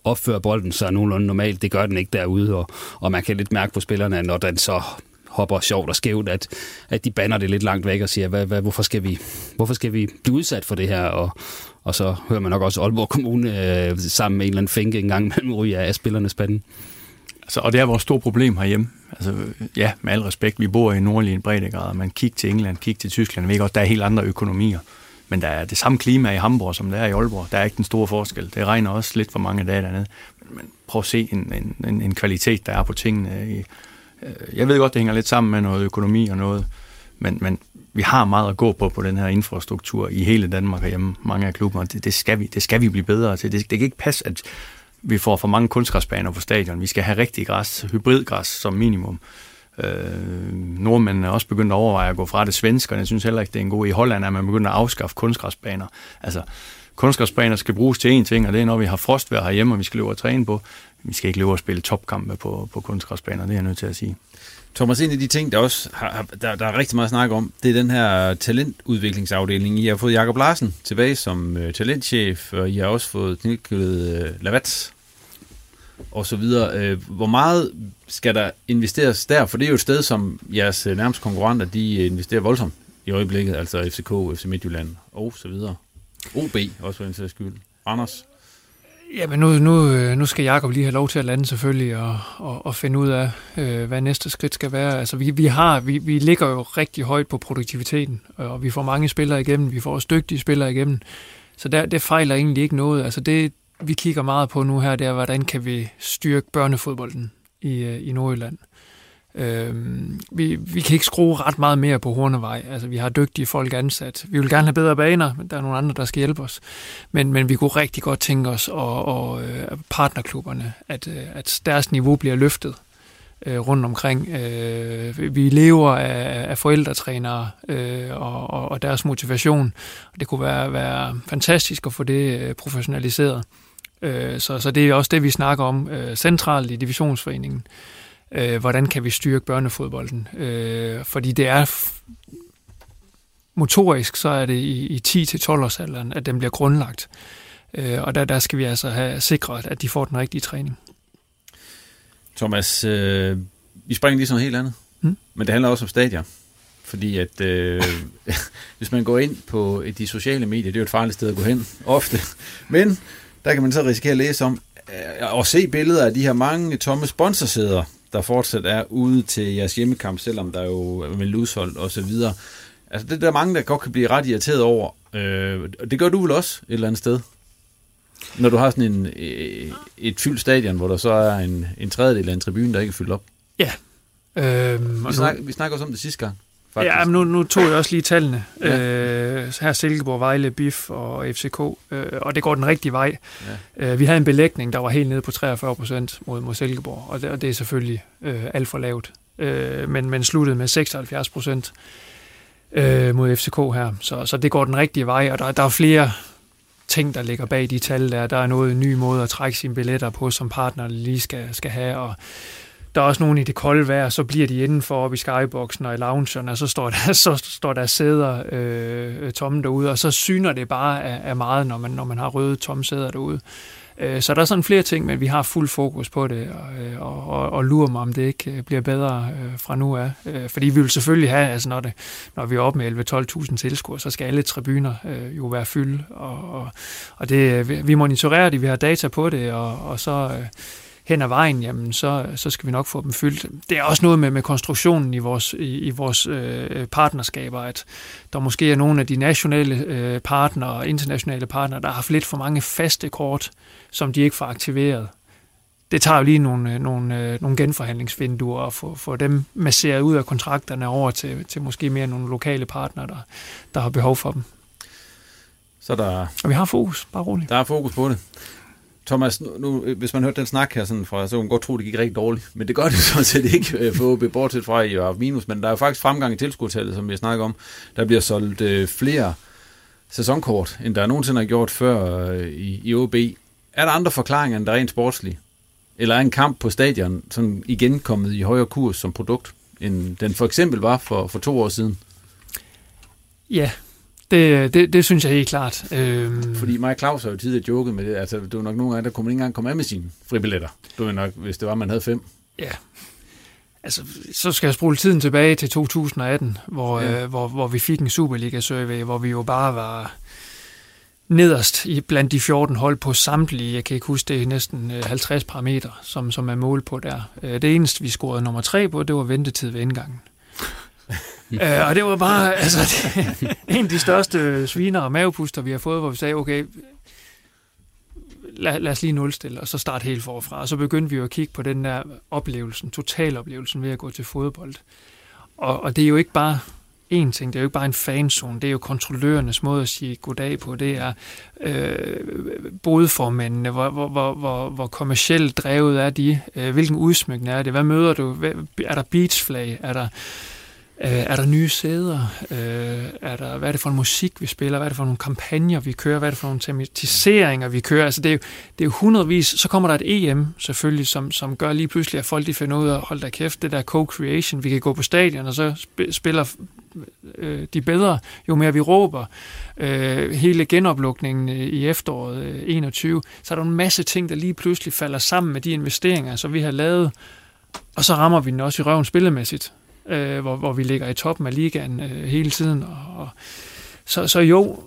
opfører bolden sig nogenlunde normalt. Det gør den ikke derude, og, og man kan lidt mærke på spillerne, når den så hopper sjovt og skævt, at, at de banner det lidt langt væk og siger, hvad, hvad, hvorfor, skal vi, hvorfor skal vi blive udsat for det her? Og, og så hører man nok også Aalborg Kommune øh, sammen med en eller anden fænke en gang mellem ryge af spillernes panden. Altså, og det er vores store problem herhjemme. Altså, ja, med al respekt, vi bor i nordlige breddegrad, man kigger til England, kigger til Tyskland, vi godt, der er helt andre økonomier. Men der er det samme klima i Hamburg, som der er i Aalborg. Der er ikke den store forskel. Det regner også lidt for mange dage dernede. Men, men prøv at se en, en, en kvalitet, der er på tingene. I, øh, jeg ved godt, det hænger lidt sammen med noget økonomi og noget, men, men vi har meget at gå på på den her infrastruktur i hele Danmark og hjemme. Mange af klubberne, det, det, skal vi, det skal vi blive bedre til. Det, det kan ikke passe, at vi får for mange kunstgræsbaner på stadion. Vi skal have rigtig græs, hybridgræs som minimum. Øh, nordmændene er også begyndt at overveje at gå fra det svenskerne. Jeg synes heller ikke, det er en god I Holland, at man begyndt at afskaffe kunstgræsbaner. Altså, kunstgræsbaner skal bruges til én ting, og det er, når vi har frostvejr herhjemme, og vi skal løbe og træne på. Vi skal ikke løbe og spille topkampe på, på kunstgræsbaner, det er jeg nødt til at sige. Thomas, en af de ting, der også har, der, der er rigtig meget snak om, det er den her talentudviklingsafdeling. I har fået Jakob Larsen tilbage som øh, talentchef, og I har også fået tilknyttet øh, Lavats og så videre. Øh, hvor meget skal der investeres der? For det er jo et sted, som jeres øh, nærmeste konkurrenter, de øh, investerer voldsomt i øjeblikket, altså FCK, FC Midtjylland og så videre. OB også for en sags skyld. Anders? Ja, men nu, nu, nu skal Jakob lige have lov til at lande selvfølgelig og, og, og finde ud af, øh, hvad næste skridt skal være. Altså, vi, vi, har, vi, vi ligger jo rigtig højt på produktiviteten, og vi får mange spillere igennem, vi får også dygtige spillere igennem. Så der, det fejler egentlig ikke noget. Altså det, vi kigger meget på nu her, det er, hvordan kan vi styrke børnefodbolden i, øh, i Nordjylland. Øhm, vi, vi kan ikke skrue ret meget mere på Hornevej. Altså, vi har dygtige folk ansat. Vi vil gerne have bedre baner, men der er nogle andre, der skal hjælpe os. Men, men vi kunne rigtig godt tænke os, og, og partnerklubberne, at, øh, at deres niveau bliver løftet øh, rundt omkring. Øh, vi lever af, af forældretrænere øh, og, og deres motivation. Det kunne være, være fantastisk at få det professionaliseret. Øh, så, så det er også det, vi snakker om øh, centralt i divisionsforeningen. Øh, hvordan kan vi styrke børnefodbolden? Øh, fordi det er motorisk, så er det i, i 10-12 års alderen, at den bliver grundlagt. Øh, og der, der skal vi altså have sikret, at de får den rigtige træning. Thomas, øh, Vi springer lige sådan noget helt andet. Mm. Men det handler også om stadion. Fordi at øh, hvis man går ind på de sociale medier, det er jo et farligt sted at gå hen, ofte. Men der kan man så risikere at læse om, øh, og se billeder af de her mange tomme sponsorsæder, der fortsat er ude til jeres hjemmekamp, selvom der er jo er meldt udsolgt og så videre. Altså det er der mange, der godt kan blive ret irriteret over. Øh, det gør du vel også et eller andet sted? Når du har sådan en, øh, et fyldt stadion, hvor der så er en, en tredjedel af en tribune, der ikke er fyldt op. Ja. Øhm, vi, snak, vi snakker også om det sidste gang. Faktisk. Ja, men nu, nu tog jeg også lige tallene. Ja. Øh, her Silkeborg, Vejle, BIF og FCK, øh, og det går den rigtige vej. Ja. Øh, vi havde en belægning, der var helt nede på 43 procent mod, mod Silkeborg, og det, og det er selvfølgelig øh, alt for lavt. Øh, men, men sluttede med 76 procent øh, mod FCK her, så, så det går den rigtige vej, og der, der er flere ting, der ligger bag de tal der. Der er noget ny måde at trække sine billetter på, som partner lige skal, skal have, og der er også nogen i det kolde vejr, så bliver de indenfor op i skyboxen og i loungen, og så står der, så står der sæder øh, tomme derude, og så syner det bare af, af meget, når man, når man har røde tomme sæder derude. Øh, så der er sådan flere ting, men vi har fuld fokus på det, og, øh, og, og, og lurer mig, om det ikke øh, bliver bedre øh, fra nu af. Øh, fordi vi vil selvfølgelig have, altså når, det, når vi er oppe med 11-12.000 tilskuere, så skal alle tribuner øh, jo være fyldt, og, og, og det, øh, vi monitorerer det, vi har data på det, og, og så... Øh, hen ad vejen, jamen så, så skal vi nok få dem fyldt. Det er også noget med, med konstruktionen i vores, i, i vores øh, partnerskaber, at der måske er nogle af de nationale øh, partnere og internationale partnere, der har haft lidt for mange faste kort, som de ikke får aktiveret. Det tager jo lige nogle, øh, nogle, øh, nogle genforhandlingsvinduer og få, få dem masseret ud af kontrakterne over til, til måske mere nogle lokale partnere, der, der har behov for dem. Så der, og vi har fokus, bare roligt. Der er fokus på det. Thomas, nu, nu, hvis man hørte den snak her sådan fra, så kunne man godt tro, det gik rigtig dårligt. Men det gør det sådan set ikke øh, for OB, bortset fra i har minus. Men der er jo faktisk fremgang i tilskudtallet, som vi snakker om. Der bliver solgt øh, flere sæsonkort, end der nogensinde har gjort før øh, i, i OB. Er der andre forklaringer, end der er rent sportslige? Eller er en kamp på stadion sådan igen kommet i højere kurs som produkt, end den for eksempel var for, for to år siden? Ja, det, det, det synes jeg helt klart. Øhm... Fordi mig og Claus har jo tidligere joket med det. Altså, det var nok nogle gange, der kunne man ikke engang komme af med sine fribilletter. Det var nok, hvis det var, man havde fem. Ja. Altså, så skal jeg spole tiden tilbage til 2018, hvor, ja. øh, hvor, hvor vi fik en Superliga-survey, hvor vi jo bare var nederst i, blandt de 14 hold på samtlige, jeg kan ikke huske det, næsten 50 øh, parametre, som, som er mål på der. Øh, det eneste, vi scorede nummer tre på, det var ventetid ved indgangen øh, og det var bare altså, det, en af de største sviner og mavepuster, vi har fået, hvor vi sagde, okay, lad, lad os lige nulstille, og så starte helt forfra. Og så begyndte vi jo at kigge på den der oplevelsen, totaloplevelsen ved at gå til fodbold. Og, og det er jo ikke bare én ting, det er jo ikke bare en fanzone, det er jo kontrollørernes måde at sige goddag på, det er øh, bodformændene, hvor, hvor, hvor, hvor, hvor kommercielt drevet er de, øh, hvilken udsmykning er det, hvad møder du, er der beachflag, er der Øh, er der nye sæder? Øh, er der, hvad er det for en musik, vi spiller? Hvad er det for nogle kampagner, vi kører? Hvad er det for nogle tematiseringer, vi kører? Altså, det er jo, det er jo hundredvis. Så kommer der et EM, selvfølgelig, som, som gør lige pludselig, at folk de finder ud af, hold da kæft, det der co-creation, vi kan gå på stadion, og så spiller øh, de bedre, jo mere vi råber. Øh, hele genoplukningen øh, i efteråret øh, 21, så er der en masse ting, der lige pludselig falder sammen med de investeringer, som vi har lavet, og så rammer vi den også i røven spillemæssigt øh, hvor, hvor vi ligger i toppen af ligaen øh, hele tiden. Og, og, så, så jo,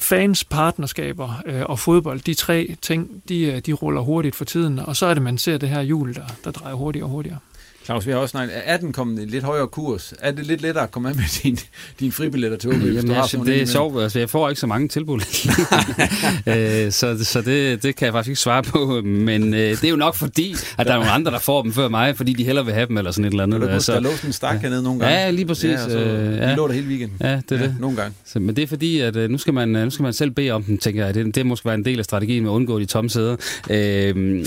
fans, partnerskaber øh, og fodbold, de tre ting, de, øh, de ruller hurtigt for tiden, og så er det, man ser det her hjul, der, der drejer hurtigere og hurtigere. Claus, vi har også snakket, er den kommet i lidt højere kurs? Er det lidt lettere at komme af med din, din fribilletter til OB? Jamen, altså, det er sjovt, altså, jeg får ikke så mange tilbud. øh, så så det, det kan jeg faktisk ikke svare på, men øh, det er jo nok fordi, at der er nogle andre, der får dem før mig, fordi de hellere vil have dem, eller sådan et eller andet. Du altså, der lå en stak ja. hernede nogle gange. Ja, lige præcis. Ja, så, øh, ja. De lå der hele weekenden. Ja, det er ja, det. Nogle gange. Så, men det er fordi, at øh, nu skal, man, nu skal man selv bede om dem, tænker jeg. Det, det måske være en del af strategien med at undgå de tomme sæder. Øh,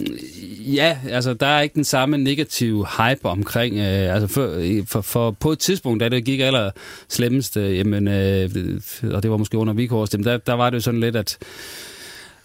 ja, altså, der er ikke den samme negative hype omkring øh, altså for, for, for på et tidspunkt, da det gik aller slemmest, øh, jamen, øh, og det var måske under Vikhorst, der, der var det jo sådan lidt, at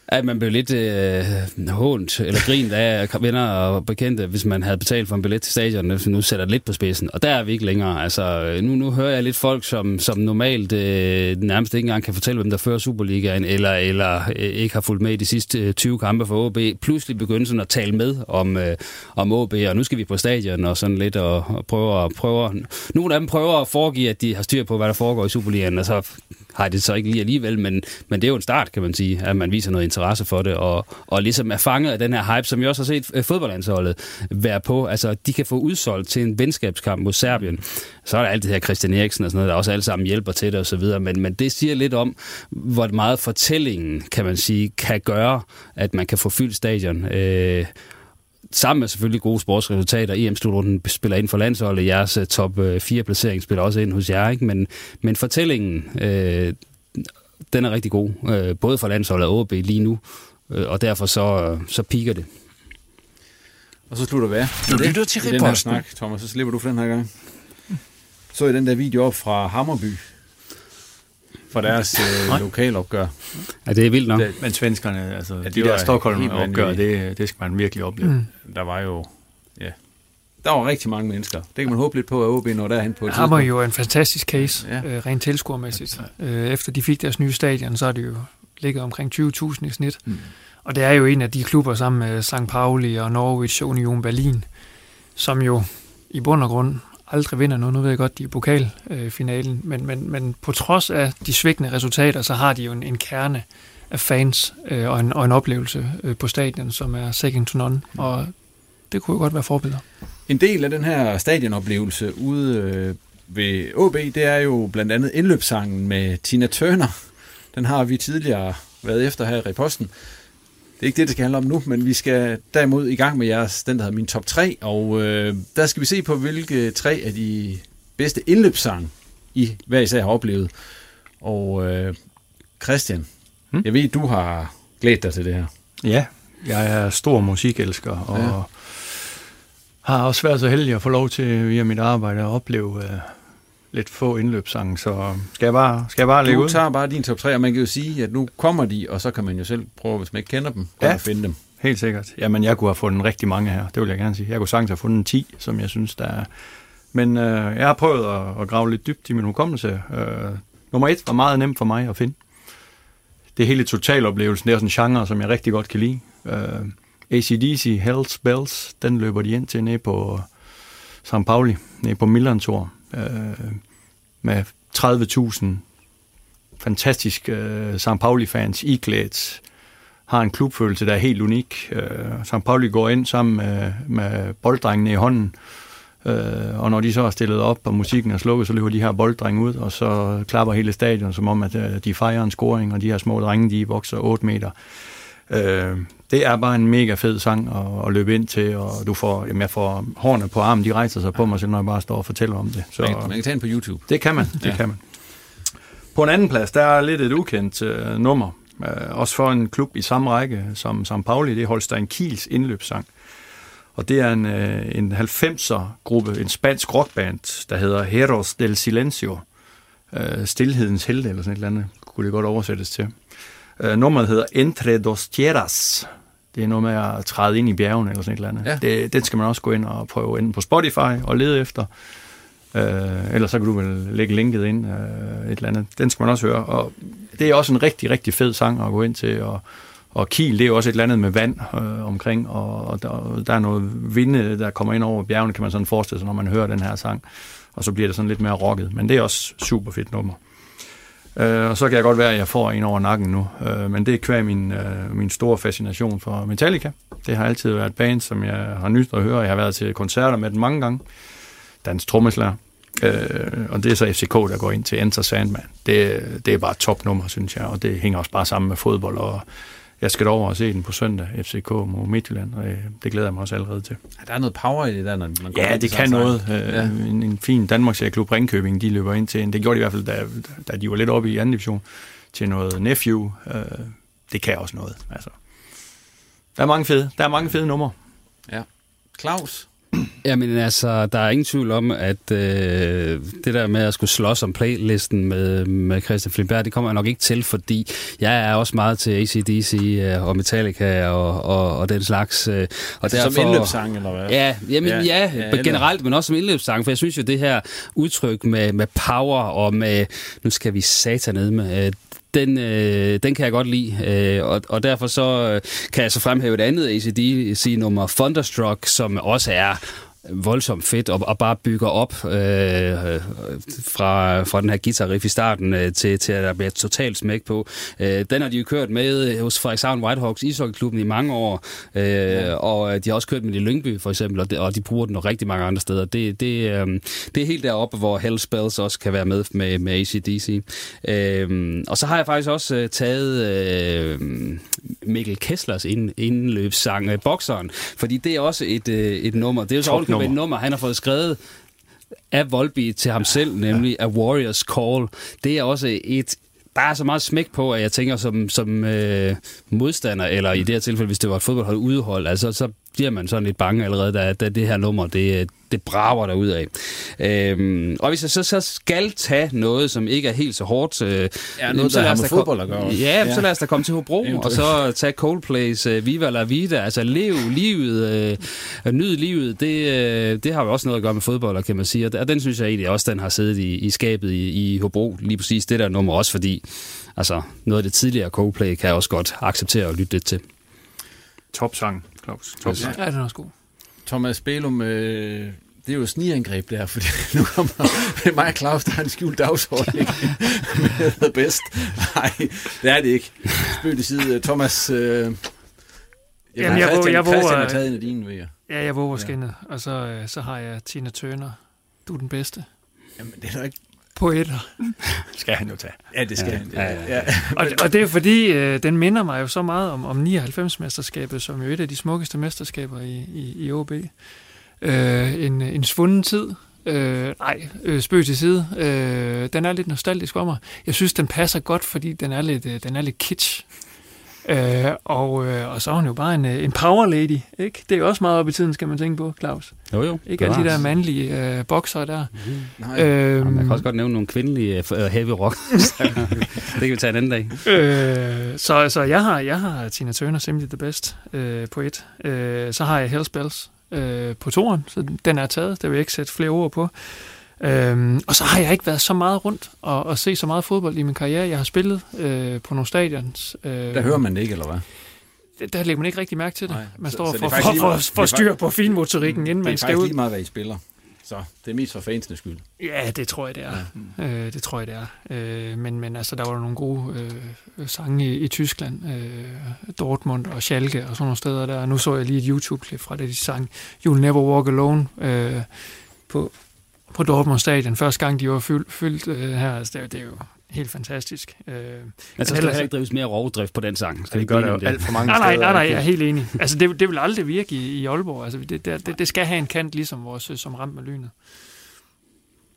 at man blev lidt øh, hånt eller grint af venner og bekendte, hvis man havde betalt for en billet til stadion, hvis nu sætter det lidt på spidsen. Og der er vi ikke længere. Altså, øh, nu, nu hører jeg lidt folk, som, som normalt øh, nærmest ikke engang kan fortælle, hvem der fører Superligaen, eller, eller øh, ikke har fulgt med i de sidste øh, 20 kampe for OB, pludselig begynde sådan at tale med om, øh, om OB, og nu skal vi på stadion og sådan lidt, og, og prøve, prøve, nogle af dem prøver at foregive, at de har styr på, hvad der foregår i Superligaen, og så har det så ikke lige alligevel, men, men det er jo en start, kan man sige, at man viser noget interesse for det, og, og ligesom er fanget af den her hype, som jeg også har set øh, fodboldlandsholdet være på. Altså, de kan få udsolgt til en venskabskamp mod Serbien. Så er der alt det her Christian Eriksen og sådan noget, der også alle sammen hjælper til det osv., men, men det siger lidt om, hvor meget fortællingen, kan man sige, kan gøre, at man kan få fyldt stadion. Øh, sammen med selvfølgelig gode sportsresultater. EM-slutrunden spiller ind for landsholdet. Jeres øh, top øh, 4 placering spiller også ind hos jer. Ikke? Men, men fortællingen, øh, den er rigtig god. Øh, både for landsholdet og OB lige nu. Øh, og derfor så, så piker det. Og så slutter hvad? Du lytter til den her snak, Thomas, så slipper du for den her gang. Så i den der video op fra Hammerby, for deres øh, lokalopgør. Ja, det er vildt nok. Det, men svenskerne, altså ja, de, de der Stockholm-opgør, det, det skal man virkelig opleve. Mm. Der var jo, der var rigtig mange mennesker. Det kan man håbe lidt på, at OB når derhen på et tidspunkt. var jo en fantastisk case, ja. øh, rent tilskuermæssigt. Øh, efter de fik deres nye stadion, så er det jo ligget omkring 20.000 i snit. Mm. Og det er jo en af de klubber sammen med St. Pauli og Norwich og Union Berlin, som jo i bund og grund aldrig vinder noget. Nu ved jeg godt, de er i pokalfinalen, men, men, men på trods af de svigtende resultater, så har de jo en, en kerne af fans øh, og, en, og en oplevelse øh, på stadion, som er second to none, og det kunne jo godt være forbilleder. En del af den her stadionoplevelse ude øh, ved OB, det er jo blandt andet indløbssangen med Tina Turner. Den har vi tidligere været efter her i posten. Det er ikke det, det skal handle om nu, men vi skal derimod i gang med jeres, den der hedder min top 3, og øh, der skal vi se på, hvilke tre af de bedste indløbssange, I hver især har oplevet. Og øh, Christian, hmm? jeg ved, du har glædet dig til det her. Ja, jeg er stor musikelsker, og ja. Har også været så heldig at få lov til via mit arbejde at opleve øh, lidt få indløbssange, så skal jeg bare, skal jeg bare lægge ud? Du tager bare din top 3, og man kan jo sige, at nu kommer de, og så kan man jo selv prøve, hvis man ikke kender dem, ja, at finde dem. helt sikkert. Jamen, jeg kunne have fundet rigtig mange her, det vil jeg gerne sige. Jeg kunne sagtens have fundet 10, som jeg synes, der er... Men øh, jeg har prøvet at, at grave lidt dybt i min hukommelse. Øh, nummer et var meget nemt for mig at finde. Det er hele totaloplevelsen, det er sådan en genre, som jeg rigtig godt kan lide. Øh, ACDC, Hells Bells, den løber de ind til nede på St. Pauli, nede på Milan Tour øh, med 30.000 fantastisk øh, St. Pauli-fans iklædt, har en klubfølelse, der er helt unik. Øh, St. Pauli går ind sammen med, med bolddrengene i hånden, øh, og når de så er stillet op, og musikken er slukket, så løber de her bolddrenge ud, og så klapper hele stadion, som om, at øh, de fejrer en scoring, og de her små drenge, de vokser 8 meter. Øh, det er bare en mega fed sang at, at løbe ind til, og du får, jamen jeg får hårene på armen, de rejser sig på mig, selv når jeg bare står og fortæller om det. Så, man, man kan tage den på YouTube. Det kan man, det ja. kan man. På en anden plads, der er lidt et ukendt uh, nummer, uh, også for en klub i samme række som St. Pauli, det er Holstein Kiels indløbssang. Og det er en, uh, en 90'er-gruppe, en spansk rockband, der hedder Heros del Silencio. Uh, Stilhedens helte, eller sådan et eller andet, kunne det godt oversættes til. Uh, nummeret hedder Entre dos Tierras. Det er noget med at træde ind i bjergene eller sådan et eller andet. Ja. Det, den skal man også gå ind og prøve ind på Spotify og lede efter. Uh, ellers så kan du vel lægge linket ind uh, et eller andet. Den skal man også høre. Og det er også en rigtig, rigtig fed sang at gå ind til. Og, og Kiel, det er jo også et eller andet med vand uh, omkring, og, og der, der er noget vinde, der kommer ind over bjergene, kan man sådan forestille sig, når man hører den her sang. Og så bliver det sådan lidt mere rocket. Men det er også super fedt nummer. Øh, og så kan jeg godt være, at jeg får en over nakken nu. Øh, men det er kvæg min, øh, min store fascination for Metallica. Det har altid været et band, som jeg har nyt at høre. Jeg har været til koncerter med den mange gange. Dans trommeslager. Øh, og det er så FCK, der går ind til Enter Sandman. Det, det er bare topnummer, synes jeg, og det hænger også bare sammen med fodbold og jeg skal over og se den på søndag, FCK mod Midtjylland, og øh, det glæder jeg mig også allerede til. Ja, der er noget power i det der, når man Ja, det kan noget. Øh, ja. En, en fin Danmarks klub Ringkøbing, de løber ind til, det gjorde de i hvert fald, da, da de var lidt oppe i anden division, til noget Nephew. Øh, det kan også noget. Altså. Der er mange fede, der er mange fede numre. Ja. Claus, Jamen altså, der er ingen tvivl om, at øh, det der med at skulle slås om playlisten med, med Christian Flimberg, det kommer jeg nok ikke til, fordi jeg er også meget til ACDC øh, og Metallica og, og, og den slags. Øh, og altså derfor, som indløbssang, eller hvad? Ja, jamen, ja, ja, ja generelt, men også som indløbssang, for jeg synes jo, det her udtryk med, med power og med, nu skal vi satan ned med, øh, den, øh, den kan jeg godt lide, øh, og, og derfor så øh, kan jeg så fremhæve et andet ACDC-nummer, Thunderstruck, som også er voldsomt fedt og, og bare bygger op øh, fra, fra den her guitar riff i starten øh, til, til at der bliver totalt smæk på. Øh, den har de jo kørt med hos Frederikshavn Whitehawks ishockeyklubben i mange år, øh, ja. og de har også kørt med i Lyngby for eksempel, og de, og de bruger den rigtig mange andre steder. Det, det, øh, det er helt deroppe, hvor Hell Spells også kan være med med, med ACDC. Øh, og så har jeg faktisk også øh, taget øh, Mikkel Kesslers ind, indløbssang, øh, Bokseren, fordi det er også et, øh, et nummer. Det er jo så nummer. et nummer, han har fået skrevet af Volby til ham selv, nemlig A Warrior's Call. Det er også et der er så meget smæk på, at jeg tænker som, som øh, modstander, eller i det her tilfælde, hvis det var et fodboldhold udhold, altså så bliver man sådan lidt bange allerede, da, da det her nummer, det, det brager der ud af. Øhm, og hvis jeg så, så skal tage noget, som ikke er helt så hårdt... Øh, ja, noget, så der har med fodbold at gøre. Ja, ja, så lad os da komme til Hobro, og så tage Coldplay's uh, Viva la Vida, altså lev livet, uh, nyd livet, det, uh, det har jo også noget at gøre med fodbold, kan man sige, og den synes jeg egentlig også, den har siddet i, i skabet i, i Hobro, lige præcis det der nummer, også fordi altså, noget af det tidligere Coldplay kan jeg også godt acceptere og lytte lidt til. Top sang. Claus. Top. Ja, den er også god. Thomas Belum, øh, det er jo snigangreb der, fordi nu kommer mig og Claus, der har en skjult dagsorden, ikke? Med bedst. Nej, det er det ikke. Spøg til side. Thomas, øh, jeg, Jamen, jeg, Christian, jeg, jeg Christian har taget en af dine, ved jeg. Ja, jeg våger ja. skinnet, og så, øh, så har jeg Tina Turner. Du er den bedste. Jamen, det er da ikke poeter. skal han jo tage. Ja, det skal ja, han. Ja, ja, ja. og, og det er fordi, øh, den minder mig jo så meget om, om 99-mesterskabet, som jo er et af de smukkeste mesterskaber i, i, i OB. Øh, en, en svunden tid. Øh, nej, øh, spøg til side. Øh, den er lidt nostalgisk for mig. Jeg synes, den passer godt, fordi den er lidt, øh, den er lidt kitsch. Øh, og, øh, og så er hun jo bare en, øh, en power lady, ikke? Det er jo også meget op i tiden, skal man tænke på, Claus. Jo, jo. Ikke alle de der mandlige øh, bokser der. Mm-hmm. Nej. Øhm, man kan også godt nævne nogle kvindelige uh, heavy rock. det kan vi tage en anden dag. Øh, så, så jeg har, jeg har Tina Turner Simply the Best øh, på et. Øh, så har jeg Hell's Bells øh, på toren, så den er taget. Det vil jeg ikke sætte flere ord på. Øhm, og så har jeg ikke været så meget rundt og, og se så meget fodbold i min karriere. Jeg har spillet øh, på nogle stadions. Øh, der hører man det ikke, eller hvad? Der lægger man ikke rigtig mærke til det. Nej, man står så, så for, for, for, for styr på finmotorikken, inden man skal ud. Det er lige meget, hvad I spiller. Så det er mest for fansenes skyld. Ja, det tror jeg, det er. Ja. Øh, det tror jeg, det er. Øh, men, men altså, der var nogle gode øh, sange i, i Tyskland. Øh, Dortmund og Schalke og sådan nogle steder der. Nu så jeg lige et YouTube-klip fra det, de sang You'll Never Walk Alone øh, på, på Dortmund Stadion. Første gang, de var fyldt, fyldt øh, her. Altså, det, det er jo helt fantastisk. Øh, altså, skal der heller ikke drives mere rovdrift på den sang? Skal det gør det jo alt for mange nej, nej, nej, nej, jeg er helt enig. Altså, det, det vil aldrig virke i, i Aalborg. Altså, det, det, det skal have en kant, ligesom vores, som ramt med lynet.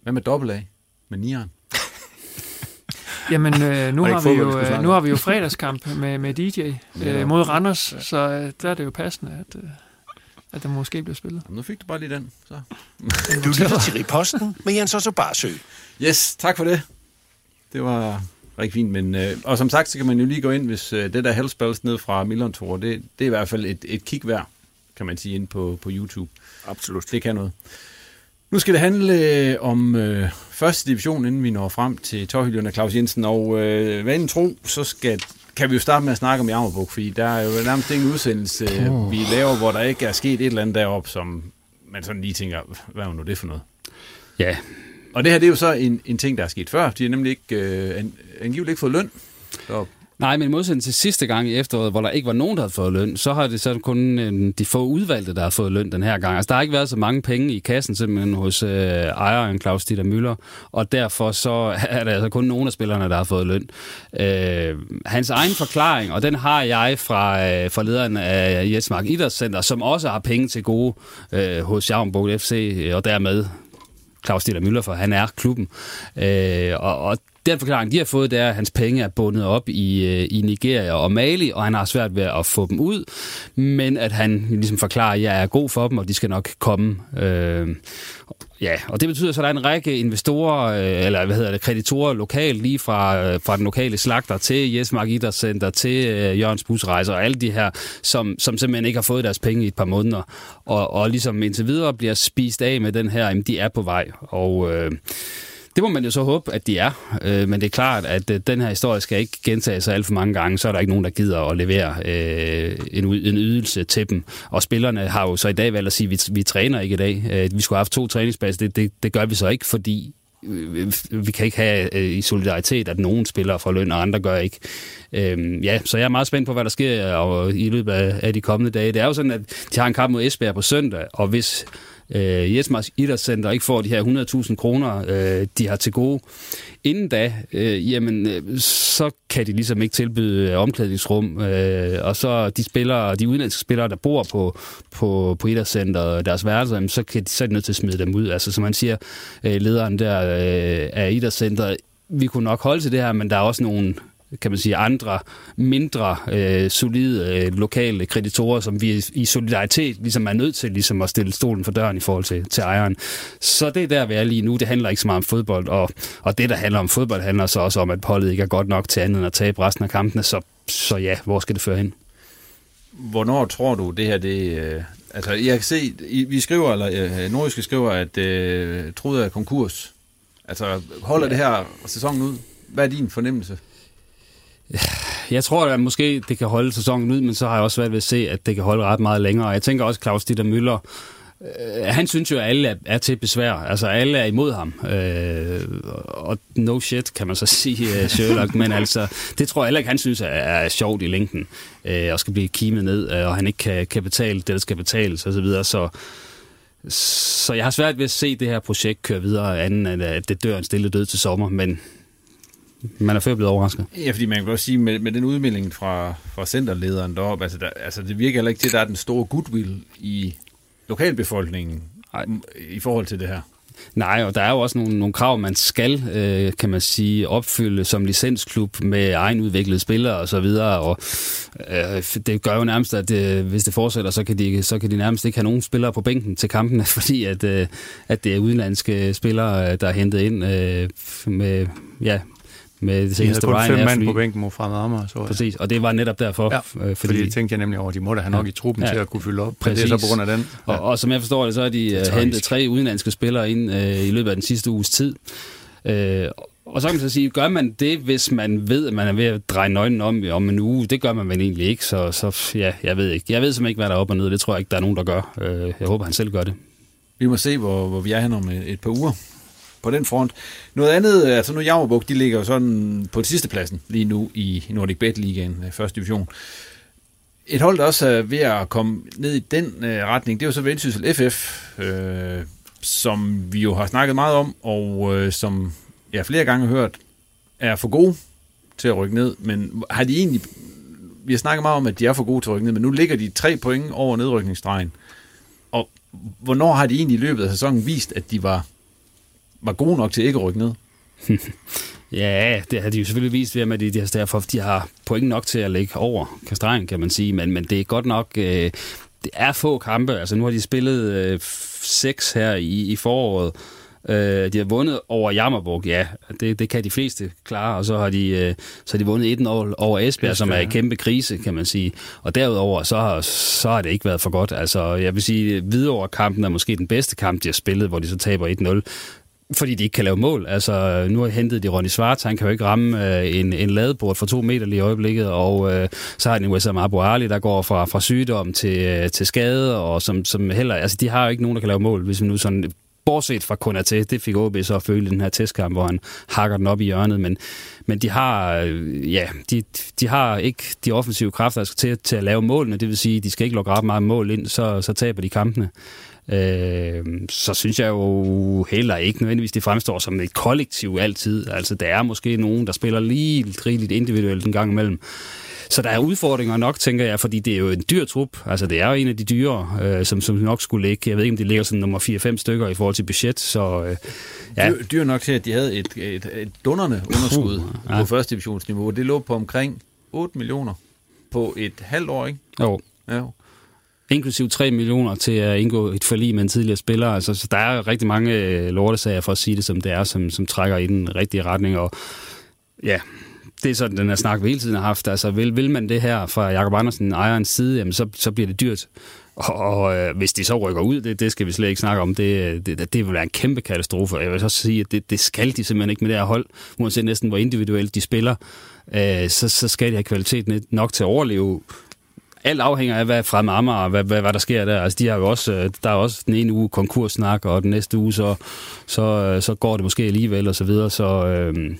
Hvad med dobbelt A? Med nieren? Jamen, øh, nu, har vi jo, øh, nu har vi jo fredagskamp med, med DJ øh, mod Randers, så øh, der er det jo passende, at... Øh, at den måske bliver spillet. Jamen, nu fik du bare lige den. Så. du lytter til Riposten med Jens Otto Barsø. Yes, tak for det. Det var rigtig fint, men øh, og som sagt, så kan man jo lige gå ind, hvis øh, det der Hellspells ned fra Milan Tour, det, det er i hvert fald et, et kig værd, kan man sige, ind på, på YouTube. Absolut. Det kan noget. Nu skal det handle øh, om øh, første division, inden vi når frem til tårhylderne Claus Jensen, og øh, hvad tro, så skal kan vi jo starte med at snakke om Jammerbuk, fordi der er jo nærmest ingen udsendelse, oh. vi laver, hvor der ikke er sket et eller andet deroppe, som man sådan lige tænker, hvad er nu det for noget? Ja. Og det her, det er jo så en, en ting, der er sket før. De har nemlig ikke, øh, angiveligt ikke fået løn. Så Nej, men i modsætning til sidste gang i efteråret, hvor der ikke var nogen, der havde fået løn, så har det så kun øh, de få udvalgte, der har fået løn den her gang. Altså, der har ikke været så mange penge i kassen simpelthen hos øh, ejeren Claus Dieter Møller, og derfor så er der altså kun nogle af spillerne, der har fået løn. Øh, hans egen forklaring, og den har jeg fra, øh, fra lederen af Jetsmark Idrætscenter, som også har penge til gode øh, hos Javnbog FC, og dermed Claus Dieter Møller, for han er klubben. Øh, og, og den forklaring, de har fået, det er, at hans penge er bundet op i, øh, i Nigeria og Mali, og han har svært ved at få dem ud, men at han ligesom forklarer, at jeg er god for dem, og de skal nok komme. Øh, Ja, og det betyder så, at der er en række investorer, øh, eller hvad hedder det, kreditorer lokalt, lige fra, øh, fra den lokale slagter til Jesmark Idrætscenter, til øh, Jørgens Busrejser og alle de her, som, som simpelthen ikke har fået deres penge i et par måneder, og, og ligesom indtil videre bliver spist af med den her, jamen de er på vej, og... Øh, det må man jo så håbe, at de er. Øh, men det er klart, at øh, den her historie skal ikke gentage sig alt for mange gange. Så er der ikke nogen, der gider at levere øh, en, en ydelse til dem. Og spillerne har jo så i dag valgt at sige, at vi, vi træner ikke i dag. Øh, vi skulle have haft to træningspas. Det, det, det gør vi så ikke, fordi øh, vi kan ikke have øh, i solidaritet, at nogen spiller for løn, og andre gør ikke. Øhm, ja, så jeg er meget spændt på, hvad der sker og i løbet af, af de kommende dage. Det er jo sådan, at de har en kamp mod Esbjerg på søndag, og hvis øh, Jesmars Idrætscenter ikke får de her 100.000 kroner, øh, de har til gode, inden da, øh, jamen, øh, så kan de ligesom ikke tilbyde øh, omklædningsrum. Øh, og så de spillere, de udenlandske spillere, der bor på, på, på idrætscenteret, deres værelser, jamen, så, kan de, så er de nødt til at smide dem ud. Altså, som man siger, øh, lederen der øh, af idrætscenteret, vi kunne nok holde til det her, men der er også nogle kan man sige, andre mindre øh, solide øh, lokale kreditorer, som vi i solidaritet ligesom er nødt til ligesom at stille stolen for døren i forhold til, til ejeren. Så det er der, vi er lige nu. Det handler ikke så meget om fodbold, og, og det, der handler om fodbold, handler så også om, at holdet ikke er godt nok til andet end at tabe resten af kampene. Så, så ja, hvor skal det føre hen? Hvornår tror du, det her, det... Øh, altså, jeg kan se, vi skriver, eller øh, Nordiske skriver, at øh, troede er konkurs. Altså, holder ja. det her sæsonen ud? Hvad er din fornemmelse? Jeg tror, at måske det kan holde sæsonen ud, men så har jeg også svært ved at se, at det kan holde ret meget længere. Jeg tænker også, Claus Dieter Møller, øh, han synes jo, at alle er, er til besvær. Altså, alle er imod ham. Øh, og no shit, kan man så sige, øh, Sherlock. men altså, det tror jeg heller ikke, han synes er, er sjovt i længden. Øh, og skal blive kimet ned, øh, og han ikke kan, kan betale det, der skal betales osv. Så, videre. så så jeg har svært ved at se det her projekt køre videre, anden end at det dør en stille død til sommer, men man er før blevet overrasket. Ja, fordi man kan også sige, med, med den udmelding fra, fra centerlederen deroppe, altså, der, altså det virker heller ikke til, at der er den store goodwill i lokalbefolkningen Ej. i forhold til det her. Nej, og der er jo også nogle, nogle krav, man skal, øh, kan man sige, opfylde som licensklub med egenudviklede spillere og så videre, og øh, det gør jo nærmest, at øh, hvis det fortsætter, så kan, de, så kan de nærmest ikke have nogen spillere på bænken til kampene, fordi at, øh, at det er udenlandske spillere, der er hentet ind øh, med, ja, med det seneste Ryanair fem mand på bænken mod Fremad Amager. Så, Præcis, og det var netop derfor. Ja, fordi, fordi det tænkte jeg nemlig over, de må da have nok ja, i truppen ja, til at kunne fylde op. Præcis. Det er så på grund af den. Ja. Og, og som jeg forstår det, så har de uh, hentet tre udenlandske spillere ind uh, i løbet af den sidste uges tid. Uh, og så kan man så sige, gør man det, hvis man ved, at man er ved at dreje nøglen om om en uge? Det gør man vel egentlig ikke, så, så ja, jeg ved ikke. Jeg ved simpelthen ikke, hvad der er op og ned. Det tror jeg ikke, der er nogen, der gør. Uh, jeg håber, han selv gør det. Vi må se, hvor, hvor vi er hen om et, et par uger på den front. Noget andet, øh, altså nu Jammerbuk, de ligger jo sådan på sidste pladsen lige nu i Nordic Bet Ligaen, øh, første division. Et hold, der også er ved at komme ned i den øh, retning, det er jo så Vendsyssel FF, øh, som vi jo har snakket meget om, og øh, som jeg flere gange har hørt, er for gode til at rykke ned, men har de egentlig, vi har snakket meget om, at de er for gode til at rykke ned, men nu ligger de tre point over nedrykningsstregen. Og hvornår har de egentlig i løbet af sæsonen vist, at de var var gode nok til ikke at rykke ned. ja, det har de jo selvfølgelig vist ved, at de, de, derfor, de har point nok til at lægge over kastregen, kan man sige, men, men det er godt nok... Øh, det er få kampe. Altså, nu har de spillet øh, seks her i, i foråret. Øh, de har vundet over Jammerburg, ja, det, det kan de fleste klare, og så har de, øh, så har de vundet 1 over, over Esbjerg, som er i kæmpe krise, kan man sige. Og derudover, så har, så har det ikke været for godt. Altså, jeg vil sige, videre kampen er måske den bedste kamp, de har spillet, hvor de så taber 1-0 fordi de ikke kan lave mål. Altså, nu har hentet de Ronny Svart, han kan jo ikke ramme øh, en, en ladebord for to meter lige i øjeblikket, og øh, så har de Wessam Abu Ali, der går fra, fra sygdom til, øh, til skade, og som, som heller, altså de har jo ikke nogen, der kan lave mål, hvis man nu sådan bortset fra kun til, det fik OB så at føle den her testkamp, hvor han hakker den op i hjørnet, men, men de har, øh, ja, de, de har ikke de offensive kræfter, der skal til, til at lave målene, det vil sige, de skal ikke lukke ret meget mål ind, så, så taber de kampene øh, så synes jeg jo heller ikke nødvendigvis, det fremstår som et kollektiv altid. Altså, der er måske nogen, der spiller lige rigeligt individuelt en gang imellem. så der er udfordringer nok, tænker jeg, fordi det er jo en dyr trup. Altså, det er jo en af de dyre, øh, som, som nok skulle ligge. Jeg ved ikke, om det ligger sådan nummer 4-5 stykker i forhold til budget, så øh, ja. Dyr, dyr nok til, at de havde et, et, et dunderne underskud uh, ja. på første divisionsniveau. Det lå på omkring 8 millioner på et halvt år, ikke? Jo. Ja. Inklusiv 3 millioner til at indgå et forlig med en tidligere spiller. Altså, så der er rigtig mange øh, lortesager, for at sige det som det er, som, som trækker i den rigtige retning. Og ja, det er sådan, den her snak, vi hele tiden har haft. Altså, vil, vil man det her fra Jakob Andersen, ejerens side, jamen, så, så bliver det dyrt. Og, og øh, hvis de så rykker ud, det, det skal vi slet ikke snakke om, det, øh, det, det vil være en kæmpe katastrofe. Jeg vil så sige, at det, det skal de simpelthen ikke med det her hold, uanset næsten hvor individuelt de spiller. Øh, så, så skal de have kvalitet nok til at overleve alt afhænger af, hvad fra Amager, hvad, hvad, hvad der sker der. Altså, de har jo også, øh, der er også den ene uge konkurssnak, og den næste uge, så, så, øh, så går det måske alligevel, og så videre. Så øh,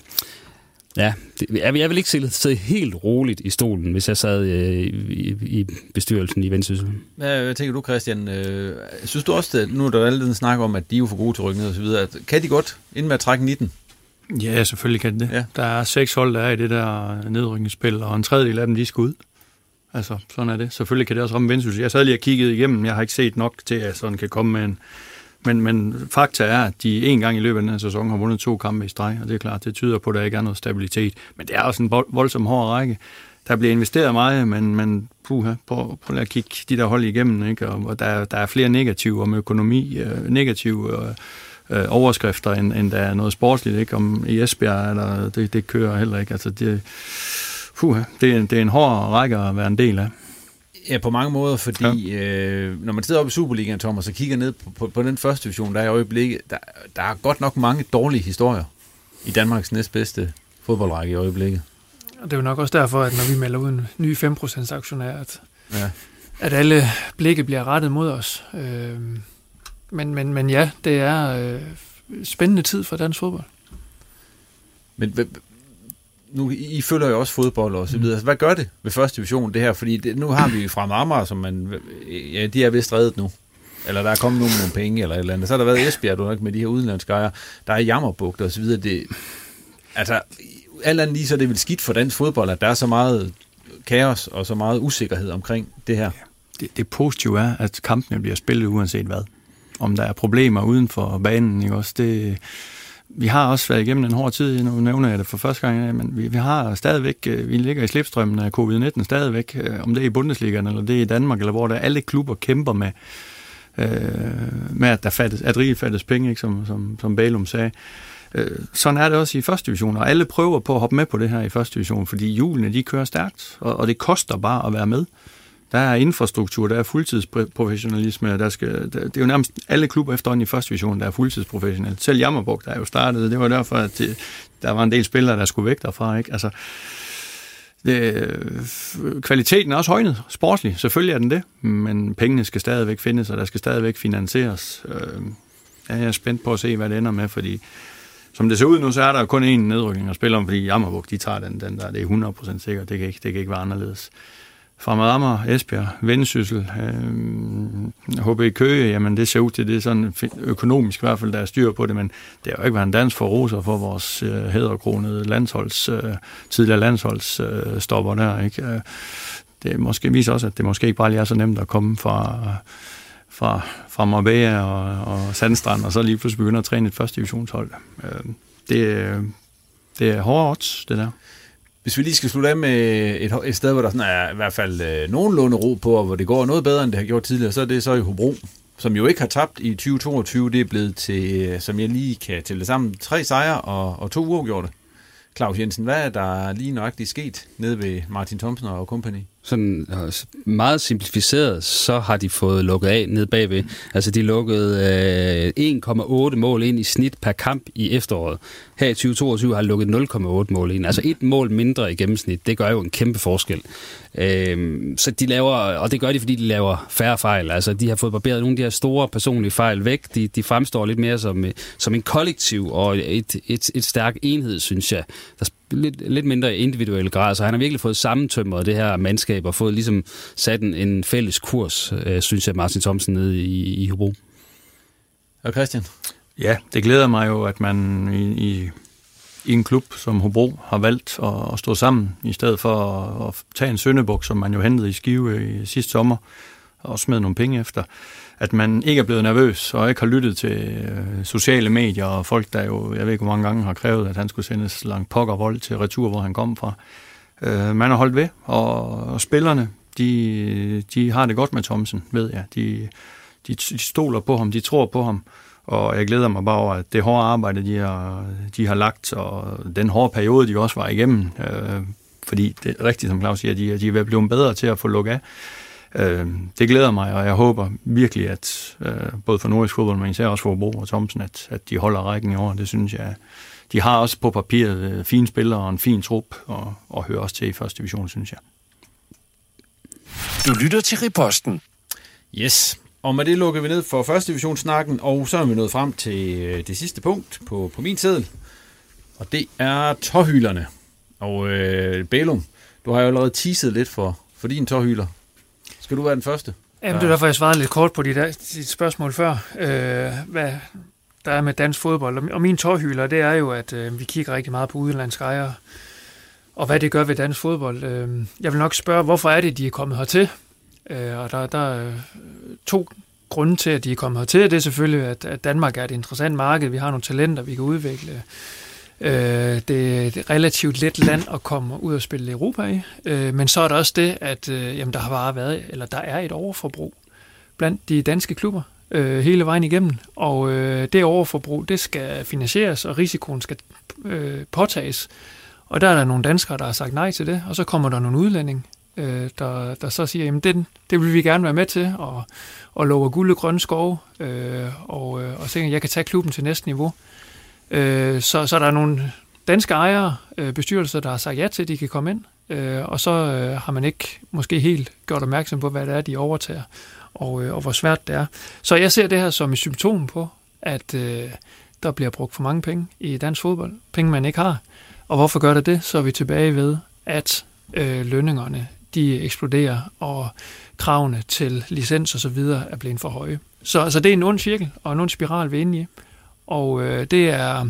ja, det, jeg, jeg vil ikke sidde, sidde helt roligt i stolen, hvis jeg sad øh, i, i bestyrelsen i Vendsyssel. Hvad, hvad tænker du, Christian? Øh, synes du også, at nu er der allerede snak om, at de er jo for gode til ryggen og så videre. Kan de godt, inden med at trække 19? Ja, selvfølgelig kan det. Ja. Der er seks hold, der er i det der nedrykningsspil, og en tredjedel af dem, de skal ud. Altså, sådan er det. Selvfølgelig kan det også ramme Vendsyssel. Jeg sad lige og kiggede igennem. Jeg har ikke set nok til, at sådan kan komme med en... Men, men fakta er, at de en gang i løbet af den her sæson har vundet to kampe i streg, og det er klart, det tyder på, at der ikke er noget stabilitet. Men det er også en voldsom hård række. Der bliver investeret meget, men, men puha, prøv, prøv at kigge de der hold igennem, ikke? Og, og der, der er flere negative om økonomi, øh, negative øh, øh, overskrifter, end, end der er noget sportsligt, ikke? Om i Esbjerg, eller det, det kører heller ikke. Altså, det, puh, det, er, det er en hård række at være en del af. Ja, på mange måder, fordi ja. øh, når man sidder oppe i Superligaen, Thomas, og kigger ned på, på, på den første division, der er i øjeblikket, der, der er godt nok mange dårlige historier i Danmarks næstbedste fodboldrække i øjeblikket. Og det er jo nok også derfor, at når vi melder ud en ny 5% aktionær, at, ja. at alle blikke bliver rettet mod os. Øh, men, men, men ja, det er øh, spændende tid for dansk fodbold. Men nu, I følger jo også fodbold og så videre. Altså, hvad gør det ved første division, det her? Fordi det, nu har vi fra Marmar, som man, ja, de er vist reddet nu. Eller der er kommet nogen nogle penge, eller et eller andet. Så har der været Esbjerg, du nok, med de her udenlandske ejere. Der er Jammerbugt og så videre. Det, altså, alt andet lige, så er det vel skidt for dansk fodbold, at der er så meget kaos og så meget usikkerhed omkring det her. Det, det positive er, at kampene bliver spillet uanset hvad. Om der er problemer uden for banen, ikke også? Det, vi har også været igennem en hård tid, nu nævner jeg det for første gang, men vi, vi har stadigvæk, øh, vi ligger i slipstrømmen af covid-19 stadigvæk, øh, om det er i Bundesligaen, eller det er i Danmark, eller hvor der alle klubber kæmper med, øh, med at der fattes, at rige fattes penge, ikke, som, som, som Balum sagde. Øh, sådan er det også i første division, og alle prøver på at hoppe med på det her i første division, fordi hjulene de kører stærkt, og, og det koster bare at være med. Der er infrastruktur, der er fuldtidsprofessionalisme, der skal, der, det er jo nærmest alle klubber efterhånden i første division, der er fuldtidsprofessionelle. Selv Jammerburg, der er jo startet, det var derfor, at det, der var en del spillere, der skulle væk derfra. Ikke? Altså, det, kvaliteten er også højnet, sportsligt, selvfølgelig er den det, men pengene skal stadigvæk findes, og der skal stadigvæk finansieres. Øh, jeg er spændt på at se, hvad det ender med, fordi som det ser ud nu, så er der kun én nedrykning at spille om, fordi Jammerburg, de tager den, den der, det er 100% sikkert, det kan ikke, det kan ikke være anderledes. Fremad Amager, Esbjerg, Vendsyssel, øh, HB Køge, jamen det ser ud til, det er sådan økonomisk i hvert fald, der er styr på det, men det har jo ikke været en dans for roser for vores øh, hæderkronede landsholds, øh, tidligere landsholdsstopper øh, stopper der, ikke? Øh, det måske viser også, at det måske ikke bare lige er så nemt at komme fra, fra, fra Marbella og, og Sandstrand, og så lige pludselig begynde at træne et første divisionshold. Øh, det, øh, det er hårde odds, det der. Hvis vi lige skal slutte af med et, et sted, hvor der sådan er i hvert fald øh, nogenlunde ro på, og hvor det går noget bedre, end det har gjort tidligere, så er det så i Hobro, som jo ikke har tabt i 2022. Det er blevet til, øh, som jeg lige kan tælle sammen, tre sejre og, og to uafgjorte. Claus Jensen, hvad er der lige nøjagtigt sket nede ved Martin Thomsen og company? Sådan øh, meget simplificeret, så har de fået lukket af ned bagved. Altså de lukkede øh, 1,8 mål ind i snit per kamp i efteråret. Her i 2022 har lukket 0,8 mål ind. Altså et mål mindre i gennemsnit, det gør jo en kæmpe forskel. Øh, så de laver, og det gør de, fordi de laver færre fejl. Altså de har fået barberet nogle af de her store personlige fejl væk. De, de fremstår lidt mere som, øh, som en kollektiv og et, et, et stærk enhed, synes jeg. Der lidt, lidt mindre individuelle grad, så han har virkelig fået sammentømret det her mandskab og fået ligesom sat en, en fælles kurs, øh, synes jeg, Martin Thomsen nede i, i Hobro. Og Christian? Ja, det glæder mig jo, at man i, i i en klub, som Hobro har valgt at, at stå sammen, i stedet for at, at tage en søndebuk, som man jo hentede i Skive i sidste sommer, og smed nogle penge efter. At man ikke er blevet nervøs, og ikke har lyttet til øh, sociale medier, og folk, der jo, jeg ved ikke hvor mange gange, har krævet, at han skulle sendes langt pokker vold til retur, hvor han kom fra. Øh, man har holdt ved, og, og spillerne, de, de har det godt med Thomsen, ved jeg. De, de, de stoler på ham, de tror på ham, og jeg glæder mig bare over, at det hårde arbejde, de har, de har lagt, og den hårde periode, de også var igennem, øh, fordi det er rigtigt, som Claus siger, de, de er blevet bedre til at få lukket af. Øh, det glæder mig, og jeg håber virkelig, at øh, både for nordisk fodbold, men især også for Bo og Thomsen, at, at de holder rækken i år. Det synes jeg, de har også på papiret øh, fine spillere og en fin trup, og, og hører også til i første division, synes jeg. Du lytter til Riposten. Yes, og med det lukker vi ned for første divisionssnakken, og så er vi nået frem til øh, det sidste punkt på, på min seddel. Og det er tårhylerne. Og øh, Bælum, du har jo allerede teaset lidt for, for din tårhyler. Skal du være den første? Jamen, det er derfor, jeg svarede lidt kort på dit, dit spørgsmål før. Øh, hvad der er med dansk fodbold. Og min tårhyler, det er jo, at øh, vi kigger rigtig meget på udenlandske ejere, og hvad det gør ved dansk fodbold. Øh, jeg vil nok spørge, hvorfor er det, de er kommet hertil? Øh, og der, der er øh, to grunde til, at de er kommet hertil. Det er selvfølgelig, at, at Danmark er et interessant marked. Vi har nogle talenter, vi kan udvikle. Øh, det er et relativt let land at komme ud og spille i Europa i. Øh, men så er der også det, at øh, jamen, der har bare været, eller der er et overforbrug blandt de danske klubber øh, hele vejen igennem. Og øh, det overforbrug, det skal finansieres, og risikoen skal øh, påtages. Og der er der nogle danskere, der har sagt nej til det, og så kommer der nogle udlænding, øh, der, der så siger, jamen det, det vil vi gerne være med til, og, og lover guld og grønne skove, øh, og, øh, og siger, at jeg kan tage klubben til næste niveau. Øh, så, så der er nogle danske ejere, øh, bestyrelser, der har sagt ja til, at de kan komme ind, øh, og så øh, har man ikke måske helt gjort opmærksom på, hvad det er, de overtager, og, øh, og hvor svært det er. Så jeg ser det her som et symptom på, at øh, der bliver brugt for mange penge i dansk fodbold. Penge, man ikke har. Og hvorfor gør det det? Så er vi tilbage ved, at øh, lønningerne de eksploderer, og kravene til licens og så videre er blevet for høje. Så altså, det er en ond cirkel og en ond spiral, vi er inde i. Og øh, det er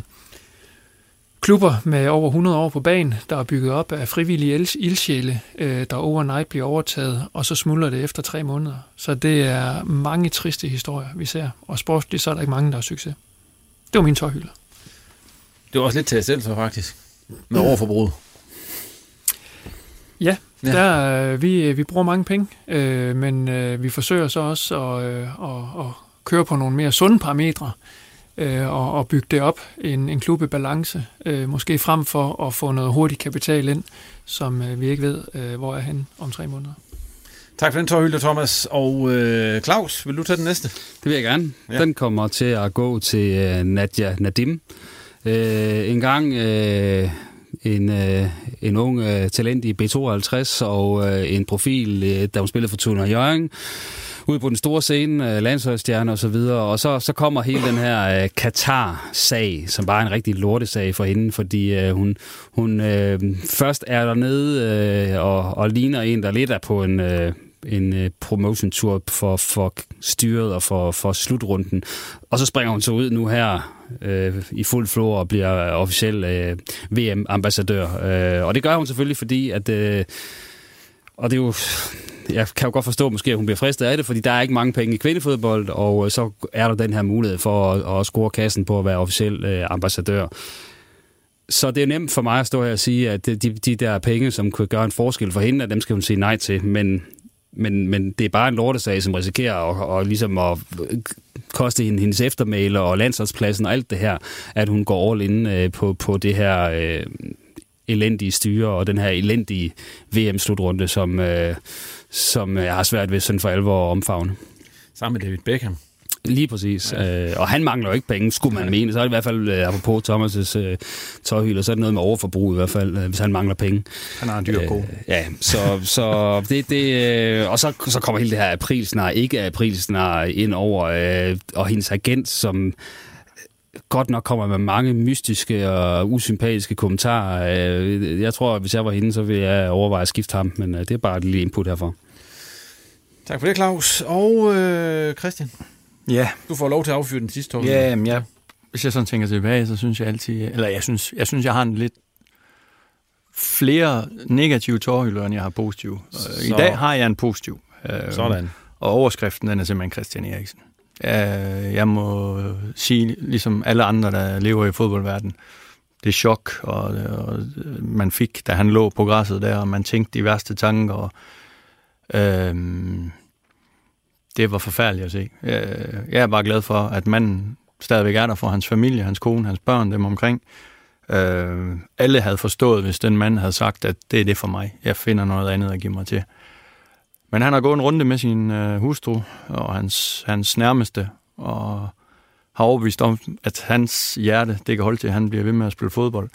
klubber med over 100 år på banen, der er bygget op af frivillige ildsjæle, øh, der overnight bliver overtaget, og så smuldrer det efter tre måneder. Så det er mange triste historier, vi ser. Og sportsligt, så er der ikke mange, der har succes. Det var min tårhylder. Det var også lidt til selv, så faktisk. Med overforbrug. Ja, ja. Der, øh, vi, vi bruger mange penge, øh, men øh, vi forsøger så også at, øh, at, at køre på nogle mere sunde parametre øh, og, og bygge det op, en, en klub i balance, øh, måske frem for at få noget hurtig kapital ind, som øh, vi ikke ved, øh, hvor er hen om tre måneder. Tak for den tårhylde, Thomas. Og øh, Claus, vil du tage den næste? Det vil jeg gerne. Ja. Den kommer til at gå til øh, Nadia Nadim. Øh, en gang... Øh, en, øh, en ung øh, talent i B52 og øh, en profil, øh, der hun spillede for Tuna Jørgen ude på den store scene, øh, landsholdsstjerne og så videre, og så, så kommer hele den her øh, Katar-sag, som bare er en rigtig lortesag for hende, fordi øh, hun, hun øh, først er dernede øh, og, og ligner en, der lidt er på en... Øh, en øh, promotion-tur for, for styret og for, for slutrunden. Og så springer hun så ud nu her øh, i fuld flor og bliver officiel øh, VM-ambassadør. Øh, og det gør hun selvfølgelig, fordi at... Øh, og det er jo jeg kan jo godt forstå måske, at hun bliver fristet af det, fordi der er ikke mange penge i kvindefodbold, og øh, så er der den her mulighed for at, at score kassen på at være officiel øh, ambassadør. Så det er nemt for mig at stå her og sige, at de, de der penge, som kunne gøre en forskel for hende, at dem skal hun sige nej til. Men, men, men det er bare en lortesag, som risikerer at, og ligesom at koste hende hendes eftermæle og landsholdspladsen og alt det her, at hun går all in øh, på, på det her øh, elendige styre og den her elendige VM-slutrunde, som, øh, som jeg har svært ved sådan for alvor at omfavne. Sammen med David Beckham. Lige præcis. Ja. Øh, og han mangler jo ikke penge, skulle man mene. Så er det i hvert fald, øh, apropos Thomas' øh, tøjhylder, så er det noget med overforbrug i hvert fald, øh, hvis han mangler penge. Han har en dyr øh, Ja, så, så det, det øh, og så, så kommer hele det her aprilsnar, ikke aprilsnar ind over, øh, og hendes agent, som godt nok kommer med mange mystiske og usympatiske kommentarer. Øh, jeg tror, at hvis jeg var hende, så ville jeg overveje at skifte ham, men øh, det er bare et lille input herfor. Tak for det, Claus. Og øh, Christian? Ja. Du får lov til at affyre den sidste tog. Ja, jamen, jeg hvis jeg sådan tænker tilbage, så synes jeg altid, eller jeg synes, jeg synes, jeg har en lidt flere negative tårhylder, end jeg har positive. Så, I dag har jeg en positiv. Øh, sådan. Og overskriften, den er simpelthen Christian Eriksen. Jeg må sige, ligesom alle andre, der lever i fodboldverdenen, det chok, og, og man fik, da han lå på græsset der, og man tænkte de værste tanker, og øhm, det var forfærdeligt at se. Jeg, jeg er bare glad for, at manden stadigvæk er der for hans familie, hans kone, hans børn, dem omkring. Øh, alle havde forstået, hvis den mand havde sagt, at det er det for mig. Jeg finder noget andet at give mig til. Men han har gået en runde med sin øh, hustru og hans, hans nærmeste, og har overbevist om, at hans hjerte, det kan holde til, at han bliver ved med at spille fodbold.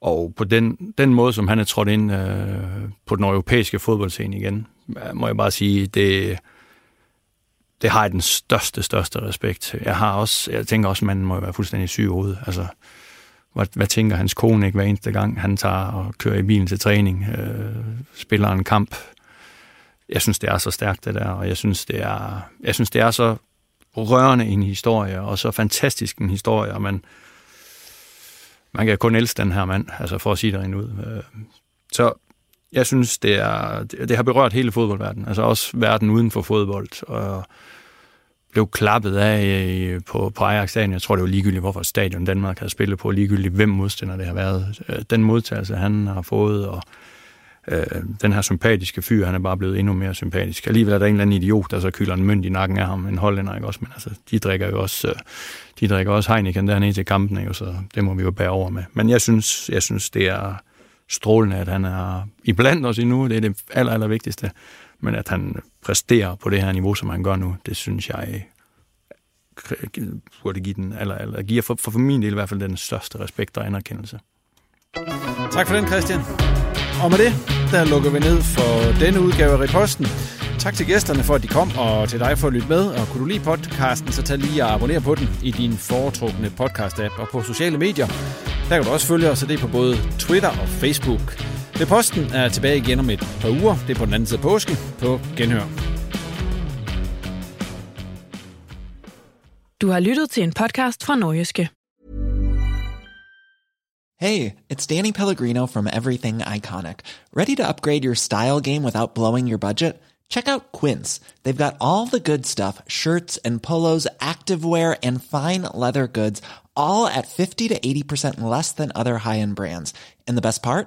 Og på den, den måde, som han er trådt ind øh, på den europæiske fodboldscene igen, må jeg bare sige, det, det har jeg den største, største respekt. Jeg har også, jeg tænker også, at man må være fuldstændig syg i hovedet. Altså, hvad, hvad tænker hans kone ikke hver eneste gang, han tager og kører i bilen til træning, øh, spiller en kamp. Jeg synes, det er så stærkt, det der, og jeg synes, det er, jeg synes, det er så rørende en historie, og så fantastisk en historie, og man, man kan kun elske den her mand, altså for at sige det rent ud. Øh, så jeg synes, det, er, det har berørt hele fodboldverdenen, altså også verden uden for fodbold, og blev klappet af øh, på, på Ajax stadion. Jeg tror, det var ligegyldigt, hvorfor stadion Danmark havde spillet på, ligegyldigt hvem modstander det har været. Øh, den modtagelse, han har fået, og øh, den her sympatiske fyr, han er bare blevet endnu mere sympatisk. Alligevel er der en eller anden idiot, der så kylder en mønt i nakken af ham, en hollænder, ikke også? Men altså, de drikker jo også, øh, de drikker også Heineken dernede til kampen, ikke? så det må vi jo bære over med. Men jeg synes, jeg synes det er strålende, at han er iblandt os endnu. Det er det aller, aller vigtigste. Men at han præsterer på det her niveau, som han gør nu, det synes jeg øh, burde give den, eller, eller giver for, for min del i hvert fald den største respekt og anerkendelse. Tak for den, Christian. Og med det, der lukker vi ned for denne udgave af Reposten. Tak til gæsterne for, at de kom, og til dig for at lytte med. Og kunne du lide podcasten, så tag lige og abonner på den i din foretrukne podcast-app og på sociale medier. Der kan du også følge os, og det er på både Twitter og Facebook. Reposten er tilbage igen om et par uger. Det er på den anden side af påske. På genhør. Du har lyttet til en podcast fra Nordjyske. Hey, it's Danny Pellegrino from Everything Iconic. Ready to upgrade your style game without blowing your budget? Check out Quince. They've got all the good stuff, shirts and polos, activewear and fine leather goods, all at 50 to 80% less than other high-end brands. And the best part?